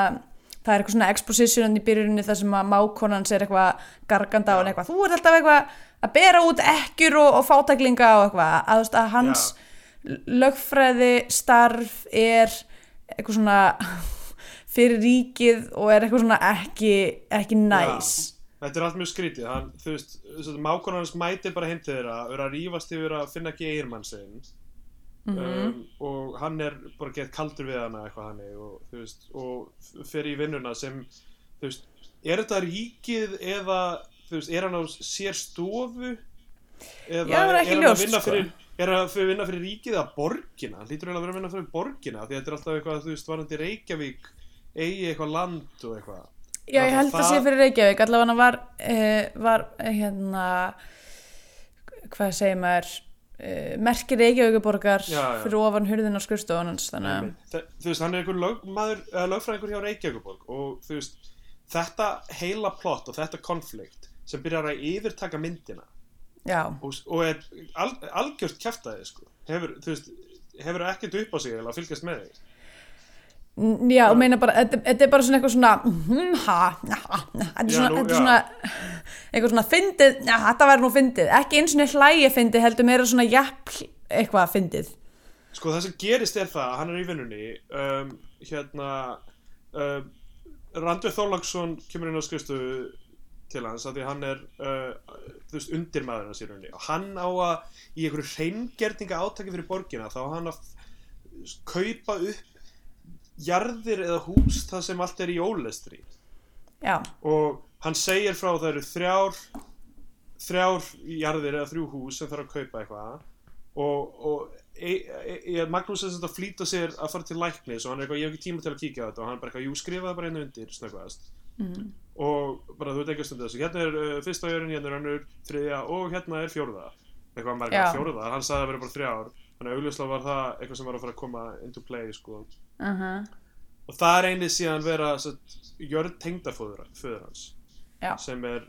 það er eitthvað svona exposition í byrjuninni þar sem að mákonans er eitthvað garganda og hann eitthvað, þú ert alltaf eitthvað að bera út ekkjur og, og fátæklinga og eitthvað, að þú veist að hans lögfræði starf er eitthvað svona fyrir ríkið og er eitthvað svona ekki, ekki næs þetta er allt mjög skrítið. Hann, þú veist, mákonar hans mætir bara heim til þeirra er að rífast yfir að finna ekki eiginmann sinn um, og hann er bara gett kaldur við hana eitthvað hann og þú veist, og fer í vinnuna sem, þú veist, er þetta ríkið eða, þú veist, er hann á sér stofu eða Já, er ekki hann að vinna sko. fyrir Er hann að vinna fyrir ríkið eða borgina? Hann lítur eiginlega að vera að vinna fyrir borgina því að þetta er alltaf eitthvað, þú veist, varandi Reykjavík eigi eitthvað land og eitthvað Já, ég held að Það- sé fyrir Reykjavík. Allavega var, uh, var eh, hérna hvað segir maður uh, merkir Reykjavíkuborgar fyrir ofan hurðin á skurstofun hans þannig að þú veist, hann er einhver lögmaður, lögfræðingur hjá Reykjavíkuborg og þú veist, þetta heila plott og þetta konflikt sem byrjar að yfirtaka myndina já, og, og er al, algjört kjaftaði, sko. Hefur, þú veist, hefur ekkert upp á sig eða fylgjast með þig já, og meina bara þetta er bara svona eitthvað svona hm, ha, ha, þetta er svona, þetta er svona eitthvað svona fyndið, já, þetta væri nú fyndið. Ekki eins og hlægi fyndið heldur meira svona jafn eitthvað fyndið. Sko það sem gerist er það að hann er í vinnunni um, hérna um, Randvið Þorlagsson kemur inn á skrifstofu til hans af því að hann er uh, þú veist, undir maðurinn hans í rauninni. Og hann á að í einhverju hreingerninga átaki fyrir borgina þá hann að kaupa upp jarðir eða hús það sem allt er í ólestri. Já, og hann segir frá það eru þrjár þrjár jarðir eða þrjú hús sem þarf að kaupa eitthvað. Og, og e, e, e, Magnús er þetta að flýta sér að fara til læknis og hann er eitthvað, ég hef ekki tíma til að kíkja þetta. Og hann er bara eitthvað, jú skrifaði bara einu undir snöggvast. Mm. og bara þú veit ekki að stunda þessu. Hérna er uh, fyrsta jörn, hérna er önnur, þriðja og hérna er fjórða. Eitthvað er fjórða, hann sagði að það verið bara þrjár þannig að augljóslega var það eitthvað sem var að fara að koma into play sko. uh og það er einnig síðan vera jörn tengdaföður föður hans já, sem er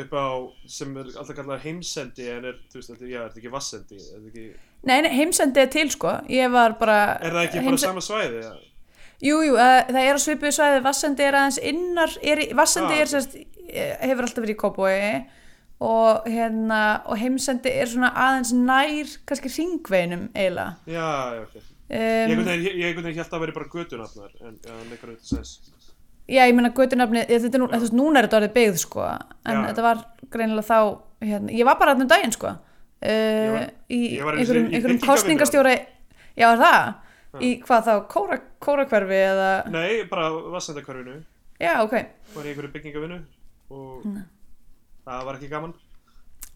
upp á sem er alltaf kallað heimsendi en er, þú veist, já, er þetta ekki vassendi er, þetta ekki, nei, nei, heimsendi er til sko. Ég var bara er það ekki bara heimse- sama svæði ja? Jú, jú, uh, það er á svipuðu svæði Vassendi er aðeins innar er, Vassendi Ah, er sérst hefur alltaf verið í Kópói og, hérna, og heimsendi er svona aðeins nær kannski ringveinum eiginlega. Já, já, ok. Ég um, ég einhvern veginn held að veri bara götunafnar en leikar auðvitað sens Já, ég meina göttunafni þetta er nú, þú veist, núna er þetta orðið byggð sko en Já. þetta var greinilega þá hérna, ég var bara alltaf daginn sko. Uh, í ég einhverjum, einhverjum kostningastjóra Já, er það? Í hvað þá, kóra, kórakverfi eða? Nei, bara vassendakörfinu Já, ok. Var í einhverju byggingavinu og það var ekki gaman.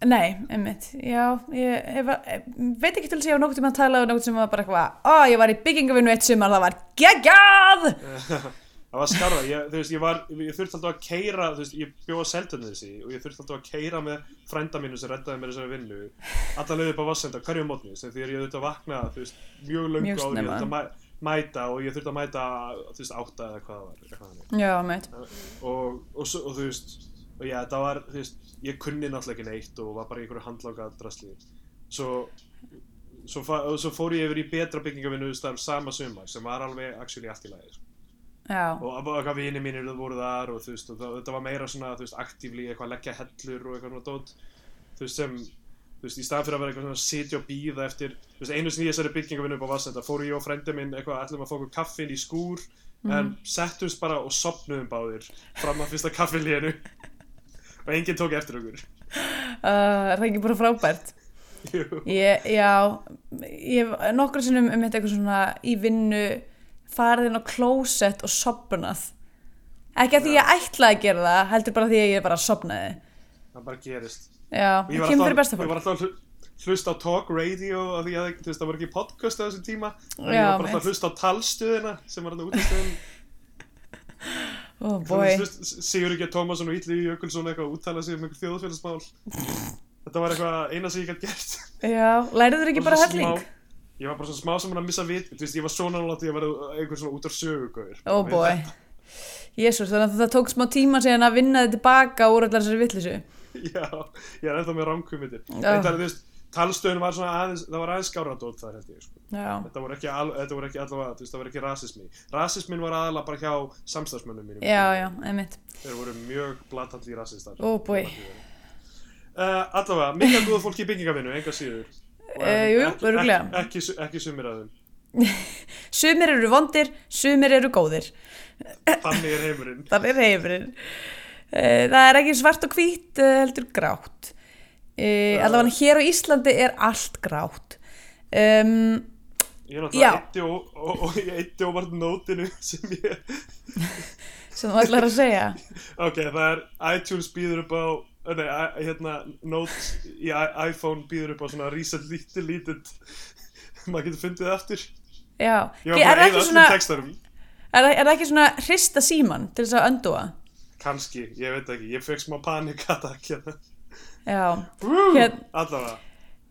Nei, einmitt, já, ég, var, ég veit ekki til þess að ég var nokkuð tíma að tala um nokkuð sem var bara eitthvað, ó, ég var í byggingavinnu eitt sumar, það var geggjað! það var skarða, ég, þú veist, ég var ég þurfti alltaf að keira, þú veist, ég bjóða seltunni þessi og ég þurfti alltaf að keira með frænda mínu sem reddaði mér þessari vinnu alla leiði upp á vassenda, hverju mótni sem því að ég þurfti að vakna, þú veist, mjög ég snemma. þurfti að mæ, mæta og ég þurfti að mæta, þú veist, átta eða hvað var, eitthvað Já, meitt, og, og, svo- og þú veist og já, það var, þú veist, ég kunni náttúrulega ekki neitt og var bara í einhverju handlanga drasli. Svo svo, svo fór ég yfir í betra byggingavinnu starf sama sumar sem var alveg actually allt í lagi sko. og hvað vini mínir voru þar og þú veist, og það, þetta var meira svona, þú veist, aktífli eitthvað að leggja hellur og eitthvað dót þú veist, sem, þú veist, í stað fyrir að vera eitthvað svona að sitja og býða eftir, þú veist, einu sinni í þessari byggingavinnu upp á Vassenda fór ég og frendi minn eitthvað, að í skúr en settumst bara og sopnuðum báðir fram að fyrsta kaffilíinu og enginn tók eftir okkur. Uh, er það ekki bara frábært? Ég, já, ég hef nokkur sinnum um þetta eitthvað svona í vinnu farið inn á klósett og sopnað. Ekki að því ég ætlaði að gera það, heldur bara því að ég bara sopnaði. það bara gerist. Já, ég var alltaf, ég var alltaf að hlu- hlusta á talk radio af því að þú veist, það var ekki podcast á þessum tíma. En ég Já, var bara alltaf að hlusta á talstöðina sem var hann út af stöðum Bói. Sigur ekki að Tómasson og Ítli Jökulsson eitthvað að úttala sig um einhver þjóðfélagsmál. Þetta var eitthvað eina sem ég gætt gert. Já, læriður ekki bara helling? smá- ég var bara svona smá saman að missa vit þú veist, ég var svona náttúrulega að vera einhver svona út af sögugauður Ó bói Jésús, þannig að það tók smá tíma síðan að vinna þið tilbaka úr allar þessari vittlisu já, ég er ennþá með þú veist, talstöðun var svona aðeins það var aðeins skáradótt þar held ég sko. Þetta voru ekki, al, þetta voru ekki allavega veist, það voru ekki rasismi. Rasismin var aðalega bara hjá samstagsmönnum mínum. Já, já, einmitt. Þeir voru mjög blatantli rasistar. Ó, boy. uh, allavega, mikið góða fólki í byggingavinnu enga síður. Eh, jú, ekki, ekki, ekki, su- ekki sumir að þeim. Sumir eru vondir, sumir eru góðir. Þannig er heimurinn. Það er heimurinn. Eh, Það er ekki svart og hvít heldur grátt. Allavega hér á Íslandi er allt grátt. Um, ég er Já. náttúrulega eitti og, vart nótinu sem ég sem þú ætlar að segja. Ok, það er iTunes býður upp á eh, nei, hérna, Notes í iPhone býður upp á svona recent lítið lítið. Maður getur fundið það aftur. Já, ég var bara það að ekki eða öllum textarum er, það- það ekki svona hrista síman til þess að öndúa? kannski, ég veit ekki, ég fekk smá panikatak hérna. Já, Woo! Hér- allavega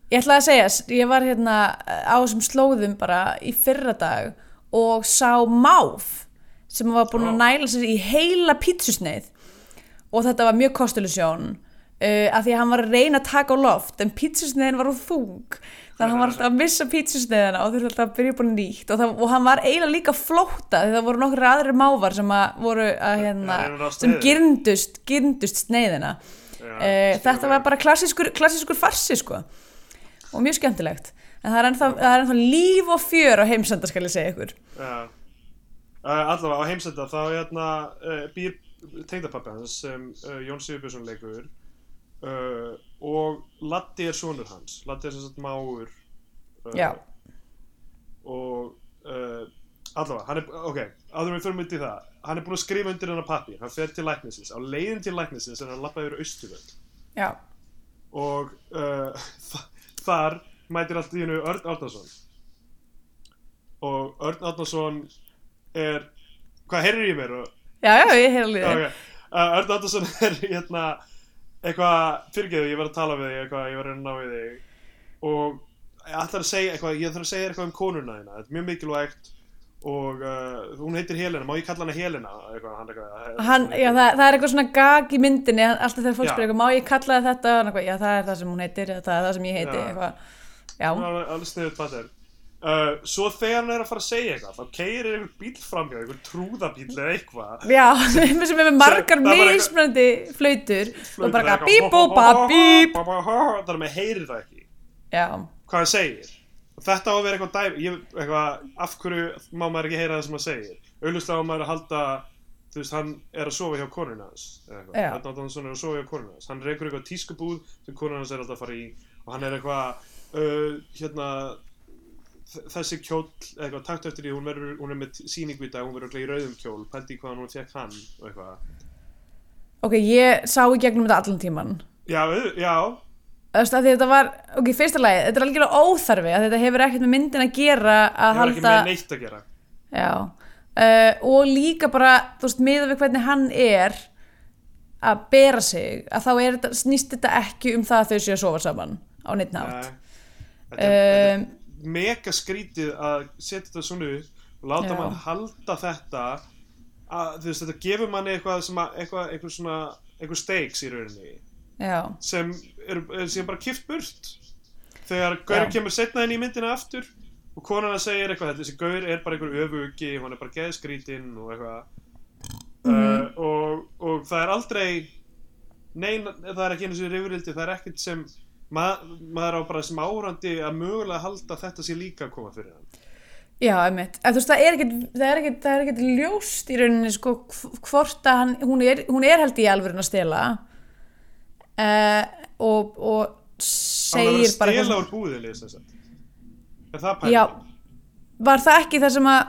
Ég ætlaði að segja, ég var hérna á þessum slóðum bara í fyrra dag og sá máf sem var búin að næla sér í heila pítsusneið og þetta var mjög kostuleg sjón uh, af því að hann var að reyna að taka á loft en pítsusneiðin var úr þung. Þannig að hann var alltaf að missa pítsusneiðina og þurfti alltaf að byrja á nýtt. Og, það, og hann var eiginlega líka flótta því það voru nokkur aðrir mávar sem að voru að hérna, sem sneiðina. girndust, girndust sneiðina. Uh, þetta var bara klassískur, klassískur farsi sko og mjög skemmtilegt. En það er ennþá, það er ennþá líf og fjör á heimsenda skal ég segja ykkur. Uh, allavega á heimsenda þá hérna, uh, býr tengdapappi hans sem uh, Jón Sigurbjörnsson leikur uh, og Latti er sonur hans. Latti er sem sagt máur uh, Já. og uh, allavega, hann er, ok en við fyrir myndi það, hann er búin að skrifa undir hennar pappi, hann fer til læknisins. Á leiðin til læknisins er hann lappaði yfir Austurvöld já, og uh, þar mætir allt í hennu Örn Árnason. Og Örn Árnason er hvað heyrður ég mér? Já, já, ég heyr alveg. Okay. uh, Örn Árnason er hérna eitthvað fyrirgeðu, ég var að tala við þig eitthvað, ég var að ná við þig. Og ég ætlar að segja eitthvað ég þarf að segja eitthvað um konuna þína, þetta er mjög mikilvægt og uh, hún heitir Helena, má ég kalla hana Helena? Eitthvað, hann, eitthvað, Hann, já, það, það er eitthvað svona gag í myndinni alltaf þegar fólk spyrir má ég kalla það þetta? Eitthvað, já, það er það sem hún heitir, það er það sem ég heiti Já. alveg, alveg sniðut patter uh, svo þegar hann er að fara að segja eitthvað þá keirir einhver bíl framhjá, einhver trúðabíl eða eitthvað. Já sem er með margar Það mismunandi flautur og bara bá, bíp þannig að maður heyrir það ekki. Já, hvað hann segir þetta á að vera eitthvað dæmi ég, eitthvað, af hverju má maður ekki heyra það sem hann segir? Auðvitað á maður að halda þú veist, hann er að sofa hjá konuna hans Já. Örn Árnason er að sofa hjá konuna hans. Hann reykur eitthvað tískubúð sem konuna hans er alltaf að fara í og hann er eitthvað uh, hérna þessi kjól, eitthvað takt eftir því hún, verður, hún er með sýningu í dag, hún verður örugglega í rauðum kjól pældi í hvaðan hún fekk hann og eitthvað. Ok, ég sá í gegnum þetta allan tíman já, já, þetta var, ok, fyrsta lagi, þetta er algjörlega óþarfi að þetta hefur ekkert með myndin að gera að ég var ekki halda, með neitt að gera já, uh, og líka bara, þú veist, miða við hvernig hann er að bera sig, að þá er snýst þetta ekki um það að þau séu að sofa saman á neitt nátt. Þetta er- Um, mega skrítið að setja þetta svona upp og láta Já. mann halda þetta að þú veist þetta gefur manni eitthvað sem að eitthvað, eitthvað svona eitthvað stakes í rauninni já, sem er, er sem bara kift burt þegar Já. kemur setna inn í myndina aftur og konana segir eitthvað þessi Gaur er bara einhver öfugi hann er bara geðskrítinn og eitthvað Mhm. uh, og, og það er aldrei nein, það er ekki einu sem rifrildi það er ekkert sem ma maður á bara sem árandi að mögulega halda þetta sé líka að koma fyrir hann já, einmitt. En þú veist, það er ekkert, það er ekkert, það er ekkert ljóst í rauninni, sko, hv- hvort að hann, hún er, hún er held í alvörin að stela uh, og, og hann er segir að bara eitthvað stela svona- úr búðinni sem sagt. er það pæling? Já, var það ekki það sem að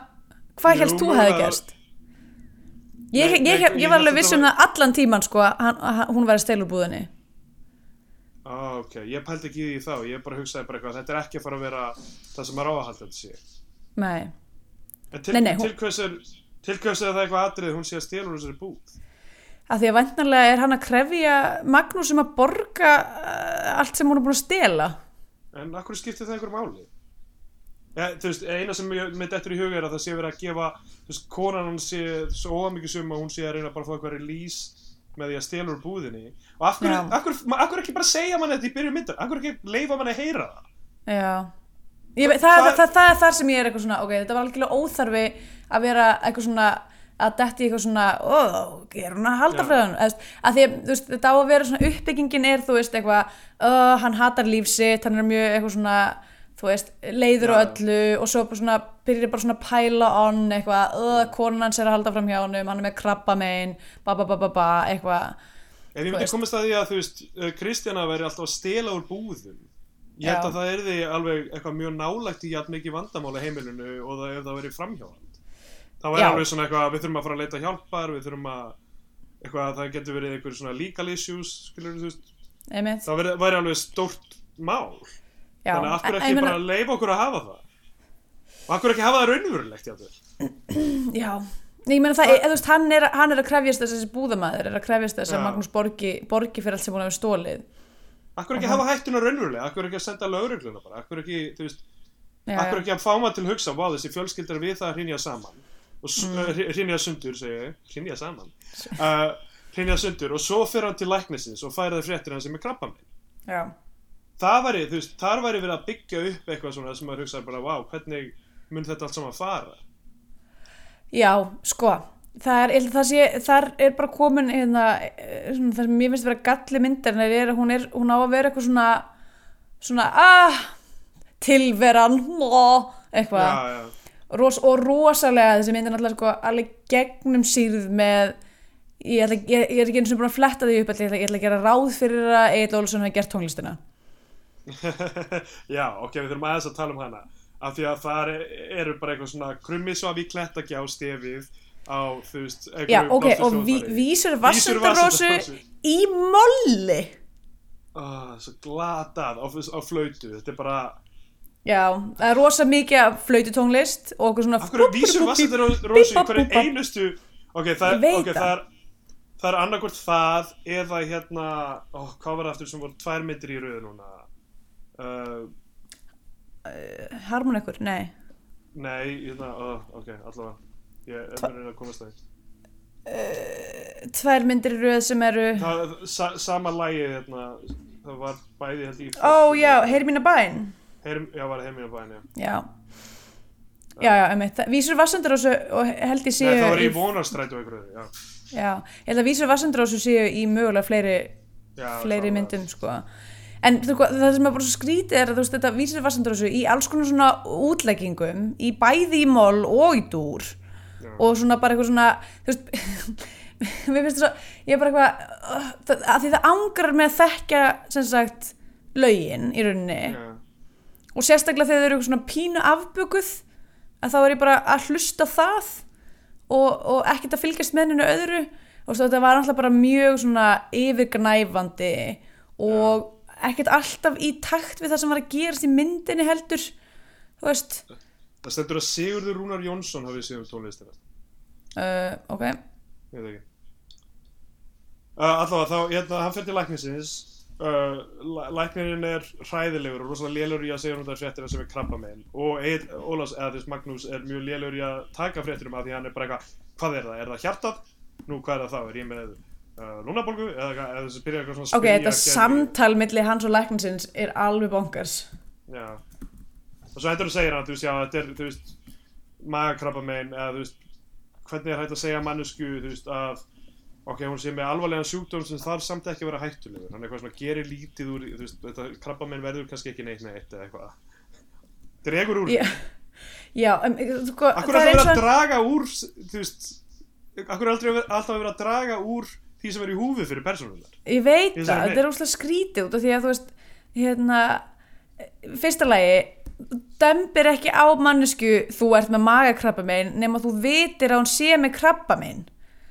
hvað helst þú hefði gerst? Ég, Nei, ég, nei, ég, var alveg að viss þetta um var- það allan tíman sko, að hann, að hann- hún væri að stela úr búðinni Ah, ok, ég pældi ekki því þá ég bara hugsaði bara eitthvað, þetta er ekki að fara að vera það sem maður á að halda þetta sé Nei, til, Nei, nei, hún- til hvers er til hvers er það eitthvað atrið hún sé að stela úr þessari búð af því að væntanlega er hann að krefja Magnús um að borga uh, allt sem hún er búin að stela. En akkur skiptir það einhver máli? Ja, þú veist, eina sem mér dettur í huga er að það sé verið að gefa þú veist, konan hann sé svo ómikið sum að hún sé að reyna bara að fá eitthvað release með því að stela úr búðinni. Og af hverju, af hverju ekki bara segja mann þetta í byrjun myndar, hverju ekki leifa mann að heyra það? Já. Ég, það, það, það, það er þar sem ég er eitthvað svona ok, þetta var algjörlega óþarfi að vera eitthvað svona að detti eitthvað svona ó, er hún að halda frá hann að því þú veist, þetta á að vera svona uppbyggingin er þú veist eitthvað uh, hann hatar líf sitt, hann er mjög eitthvað svona þú veist, leiður Já. öllu og svo svona, byrjar bara svona að pæla on eitthvað, uh, konan hans er að halda hjá honum hann er með krabba megin ba ba ba ba ba, eitthvað Ef ég myndi komast að því að þú veist uh, Kristjana væri alltaf að stela úr búðum? Ég held að það erði alveg eitthvað mjög nálægt í jafn mikið vandamála heimilinu og það það það væri alveg svona eitthvað við þurfum að fara að leita hjálpar við þurfum að eitthvað það getur verið einhver svona legal issues skilur það væri, væri alveg stórt mál. Já þannig að En- ekki bara leifa okkur að hafa það? Og hverju ekki hafa það raunverulegt Já, Nei, ég meina það, eða, þú veist, hann, er, hann er að krefjast þess þessi búðamaður er að krefjast þess að. Magnús borgi, borgi fyrir allt sem hún hefur stólið hverju ekki hafa hættuna raunverulega? Hverju ekki að senda lögregluna bara? Hverju ekki, þú veist já, Akkur já. ekki að fá maður til að hugsa, vá þessi fjölskyldar við það að hrinja saman og mm. hrinja sundur, ég, hrinja saman. Uh, hrinja sundur og svo fyrir hann til læknisins og færa það fréttir hann sem er krabba minn Já. það væri, þú veist, þar væri verið að byggja upp eitthvað svona sem maður hugsa bara, vá, hvernig mun þetta allt saman fara? Já, sko það er, ég að það sé, þar er bara komin hérna, eh, svona, það sem mér finnst vera galli myndar er að hún, er, hún á að vera eitthvað svona svona, ah tilveran, ó, eitthvað. Já, já, Ros, og rosalega þessi myndin alltaf sko alveg gegnum sýrð með ég, ætla, ég, ég er ekki eins og búin að fletta því upp ég ætla, ég ætla að gera ráð fyrir að Egil Olsson hafi gert tónlistina. Já, ok, við þurfum aðeins að tala um hana. Af því að það eru bara eitthvað svona krummisvafi klettagjá stefið á, þú veist, Já, ok, og ví, vísur Vatnsdalsrósu. í molli. Ah, svo glatað á, á flautu, þetta er bara Já, það er rosa mikið af flaututónlist og okkur svona Af hverju vísur Vassendar Rósu í hverju einustu Ok, það, veit okay, það. er Það er annarkvort það eða hérna, ó, hvað var það aftur sem voru tvær myndir í röðu núna? Uh, Harmon ykkur, nei. Nei, hérna, ó, ok, allavega. Ég er með reyna að komast það Tvær myndir í röð sem eru Það, sa, sama lægi, hérna, það var bæði held ég Ó já, heyr mína bæn Heyrum, já, var það heimina bæðin, já Já Já, já, einmitt. Vísur Vassendarósu og held ég séu Nei, það var í vonarstrætu einhverju, já Já, ég held að vísur Vassendarósu séu í mögulega fleiri Já, fleiri myndum sko. en þú, það sem er bara svo skrítið er að þú veist þetta vísir vassandrósu í alls konar svona útleggingum í bæði í mól og í dúr Já. og svona bara eitthvað svona þú veist mér finnst það svo, ég er bara eitthvað uh, að því það angrar með að þekkja sem sagt lögin í rauninni Já. Og sérstaklega þegar þau eru svona pínu afbökuð að þá er ég bara að hlusta það og, og ekkert að fylgjast með hennu öðru. Og þetta var alltaf bara mjög svona yfirgnæfandi og ekkert alltaf í takt við það sem var að gerast í myndinni heldur þú veist. Það stendur að Sigurður Rúnar Jónsson hafið séð um tónlistina. Uh, ok, Ég veit ekki. Uh, Allavega þá, hérna, hann fyrir til læknisins uh, læ- Læknirinn er hræðilegur og rosalega lélur í að segja um þetta fréttina sem er krabba megin og Egil Ólafs, eða þess Magnús er mjög lélur í að taka fréttir um að því hann er bara eitthvað hvað er það, er það hjartað? Nú, hvað er það þá? Er ég með uh, lúnabólgu? Eða, hvað- eða þessi byrja eitthvað svona að ok, spyrja þetta samtal milli hans og lækninsins er alveg bonkars Já Og svo hendur þú segir hann, þú veist, já, þetta er, þú veist magakrabba megin, eða þú veist hvernig er hægt að segja mannesku, þú veist, að ok, hún sé með alvarlegan sjúkdóm sem þarf samt ekki að vera hættulegur. Hann eitthvað svona gerir lítið úr, veist, þetta krabba megin verður kannski ekki neitt neitt eða eitthvað. Dregur úr, já, já um, sko, akkur er alltaf er verið að draga úr þú veist, akkur er alltaf verið að draga úr því sem er í húfi fyrir persónunar Ég veit það, þetta er óslega skrítið út af því að þú veist, hérna, fyrsta lagi, dömbir ekki á mannesku þú ert með magakrabba minn nema þú vitir að hún sé með krabba minn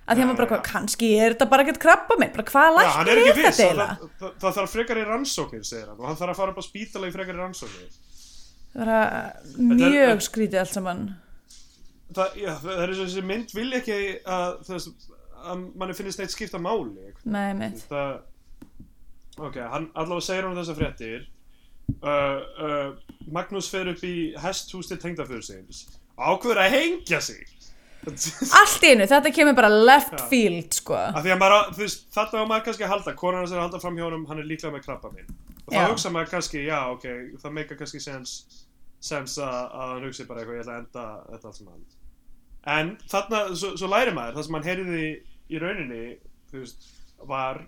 að því að maður bara, kannski er þetta bara ekkert krabba minn, bara hvað er læknir er viss, þetta eiginlega? það, það, það þarf frekari rannsóknir, segir hann og hann þarf að fara upp á spítala í frekari rannsóknir Það er- mjög skrítið allt saman. það, já, það er þessi mynd vil ekki að, að manni finnist neitt skipta máli Nei, mitt. ok, hann allavega segir hann þessar fréttir uh, uh, Magnús fer upp í hesthús til tengdaföður sinns ákveður að hengja sig Allt í einu, þetta kemur bara left Já. field, sko. af því að maður, á- þú veist, þarna á maður kannski að halda konan hans er að halda fram hjá honum, hann er líklega með krabba minn og þá Já. hugsa maður kannski, já, ok það meika kannski sens sens að, að hann hugsi bara eitthvað, ég ætla að enda þetta allt saman en þarna, svo, svo læri maður það sem hann heyrði í rauninni þú veist, var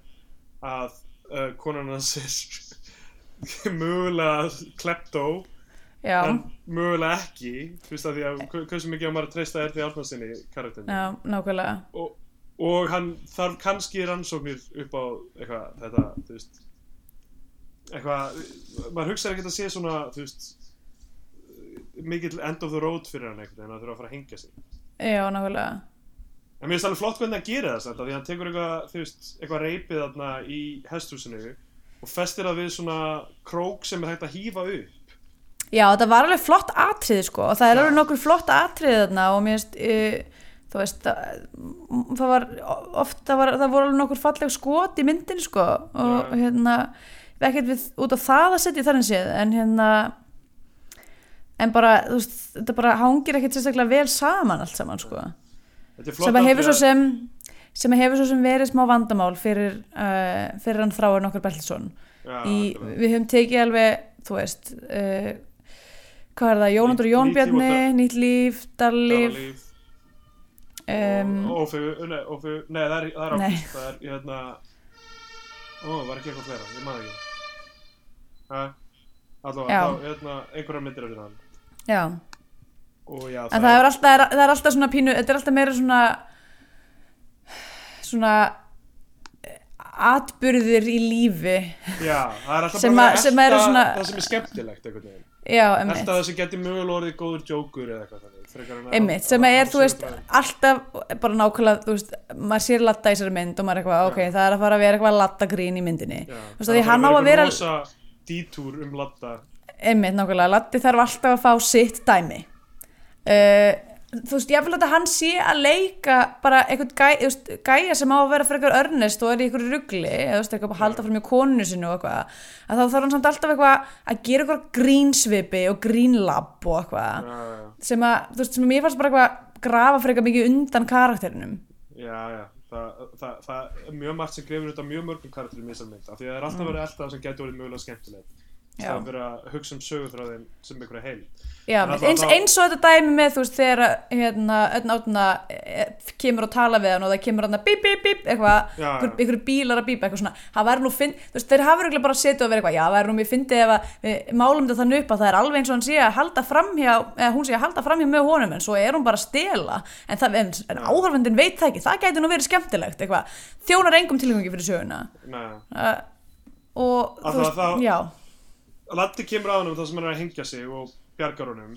að uh, konan hans er mögulega kleptó Já, en mögulega ekki þú veist að því að hversu mikið á maður að treysta Erni Árnarsinni karakterinu. Og, og hann þarf kannski rannsóknir upp á eitthvað þetta, þú veist eitthvað, maður hugsaði ekkert að sé svona, þú veist mikill end of the road fyrir hann eitthvað en það þurfa að fara að hengja sig. Já, nákvæmlega. en mér finnst alveg flott hvernig hann gerir það því að hann tekur eitthvað, þú veist, eitthvað reypið í hesthúsinu og festir það við svona krók sem er hægt að hýfa upp Já, þetta var alveg flott atrið sko og það er alveg nokkur flott atrið þarna og mér veist, uh, þú veist það, það var oft, það, var, það voru alveg nokkur falleg skot í myndin sko og Já. hérna ekkert við út á það að setja þar en séð en hérna en bara, þú veist, þetta bara hangir ekkert sérstaklega vel saman allt saman sko. Sem að hefur svo sem sem að hefur svo sem verið smá vandamál fyrir, uh, fyrir hann þráir nokkur Bertilsson í, við höfum tekið alveg þú veist uh, hvað er það, Jónandur Nýtt- Jón nýtt líf og Bjarni dag- nýtt líf, darlíf og Ófegu, nei, það er, það er ákvist, það er, hérna, ó, var ekki eitthvað fleira, ég maður ekki. Allavega, þá, hérna, einhverjar myndir eftir hann. já, Og já, það er alltaf, það er, það er alltaf svona pínu, þetta er alltaf meira svona svona eh, atburðir í lífi. Já, það er alltaf bara svona- það sem er skemmtilegt einhvern emmitt það sem getur mögulega orðið góður jókur eða eitthvað þannig að- Einmitt, sem að- er, að- þú veist, alltaf bara nákvæmlega, þú veist, maður sér latta í þessari mynd og maður er eitthvað, ok, það er að fara að vera eitthvað lattagrín í myndinni. Já, Þú veist, að því hann á að vera, rosa dítúr um latta einmitt, nákvæmlega, latti þarf alltaf að fá sitt dæmi. Uh, þú veist, ég vil að hann sé að leika bara eitthvað gæ, gæja sem á að vera frekar örnest og er í einhverju rugli, eða þú veist, eitthvað að halda fram í konunu sinu og eitthvað, að þá þarf hann samt alltaf eitthvað að gera eitthvað grínsvipi og grínlabb og eitthvað, Já, já, sem að, þú veist, sem að mér fannst bara eitthvað grafa frekar mikið undan karakterinum. já, já. Það, það, það er mjög margt sem grefur út af mjög mörgum karakterum í þessar mynd af því að það er alltaf verið það er verið að hugsa um sögutráðin sem einhverja heil Já, eins, þá- eins og þetta dæmi með þú veist þegar hérna, öll átuna kemur og tala við hann og það kemur hann að bíp, bíp, bíp eitthvað, ykkur bílar að bípa eitthvað svona, það væri nú finn þú veist, þeir hafa örugglega bara setið og verið eitthvað, já, það væri nú mér fyndið ef að við málum þetta þannig upp að það er alveg eins og hann sé að halda framhjá eða hún sé að halda framhjá með honum en svo er hún bara að stela. En, það, en, en áhörfundin veit það ekki, það gæti nú verið skemmtilegt eitthvað, þjónar engum tilgangi fyrir söguna. Nei. uh, og Að þú veist, það- já Latti kemur að honum þar sem hann er að hengja sig og bjargar honum.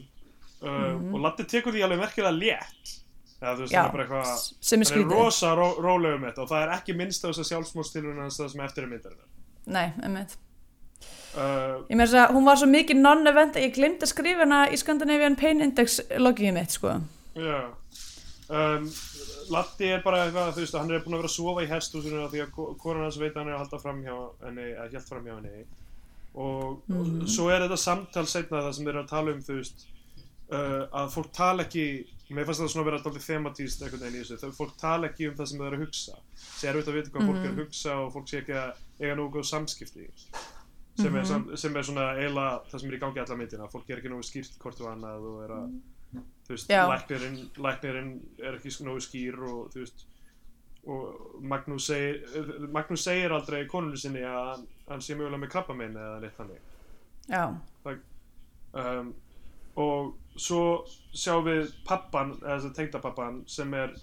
Uh, og Latti tekur því alveg merkilega létt. Þú veist. Já, hann er bara eitthvað sem er hann er rosa ró, rólega um þetta og það er ekki minnst þess að sjálfsmórstilurinn hans það sem eftir er myndarinnar. Nei, einmitt. Uh, Ég þess að hún var svo mikið non-event að ég skrifa hana í Scandinavian Pain Index logíið mitt sko. Já. Um, Latti er bara eitthvað, þú veist, hann er búin að vera að sofa í hesthúsinu af því að ko- konan hans veit að hann er að halda fram hjá henni, að hjælt fram hjá henni og, og svo er þetta samtal setna það sem þeir eru að tala um, þú veist uh, að fólk tala ekki mér fannst það svona að vera alltaf thematíst einhvern veginn í þessu, þegar fólk tala ekki um það sem þeir eru að hugsa. Sé er auðvitað að vita hvað fólk er að hugsa og fólk sé ekki að eiga nógu góð samskipti. Sem, er, sam, sem er svona eiginlega það sem er í gangi alla myndina, fólk er ekki nógu skýrt hvort og annað og er að þú veist, læknirinn, læknirinn er ekki nógu skýr og þú veist og Magnús segir Magnús segir aldrei konunni sinni að hann, hann sé mögulega með krabba eða neitt þannig. Já, um, og svo sjáum við pappan, eða þess að tengda pappan sem er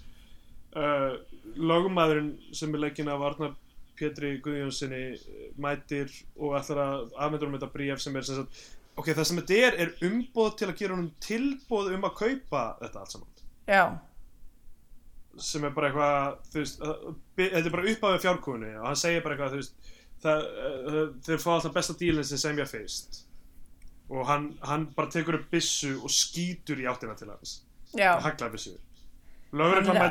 uh, lögumæðurinn sem er leikinn af Arnar Pétri Guðjónssoni mætir og ætlar að afmyndur um þetta bríf sem er sem sagt, ok, það sem þetta er er umboð til að gera honum tilboð um að kaupa þetta allt saman. Já, sem er bara eitthvað þú veist, þetta er bara uppáðið fjárkúinu og hann segir bara eitthvað þú veist, það, þeir fá alltaf besta dílinn sem semja fyrst. Og hann, hann bara tekur upp byssu og skýtur í áttina til hans. Já, hagla byssu. Lögreglan Hann er-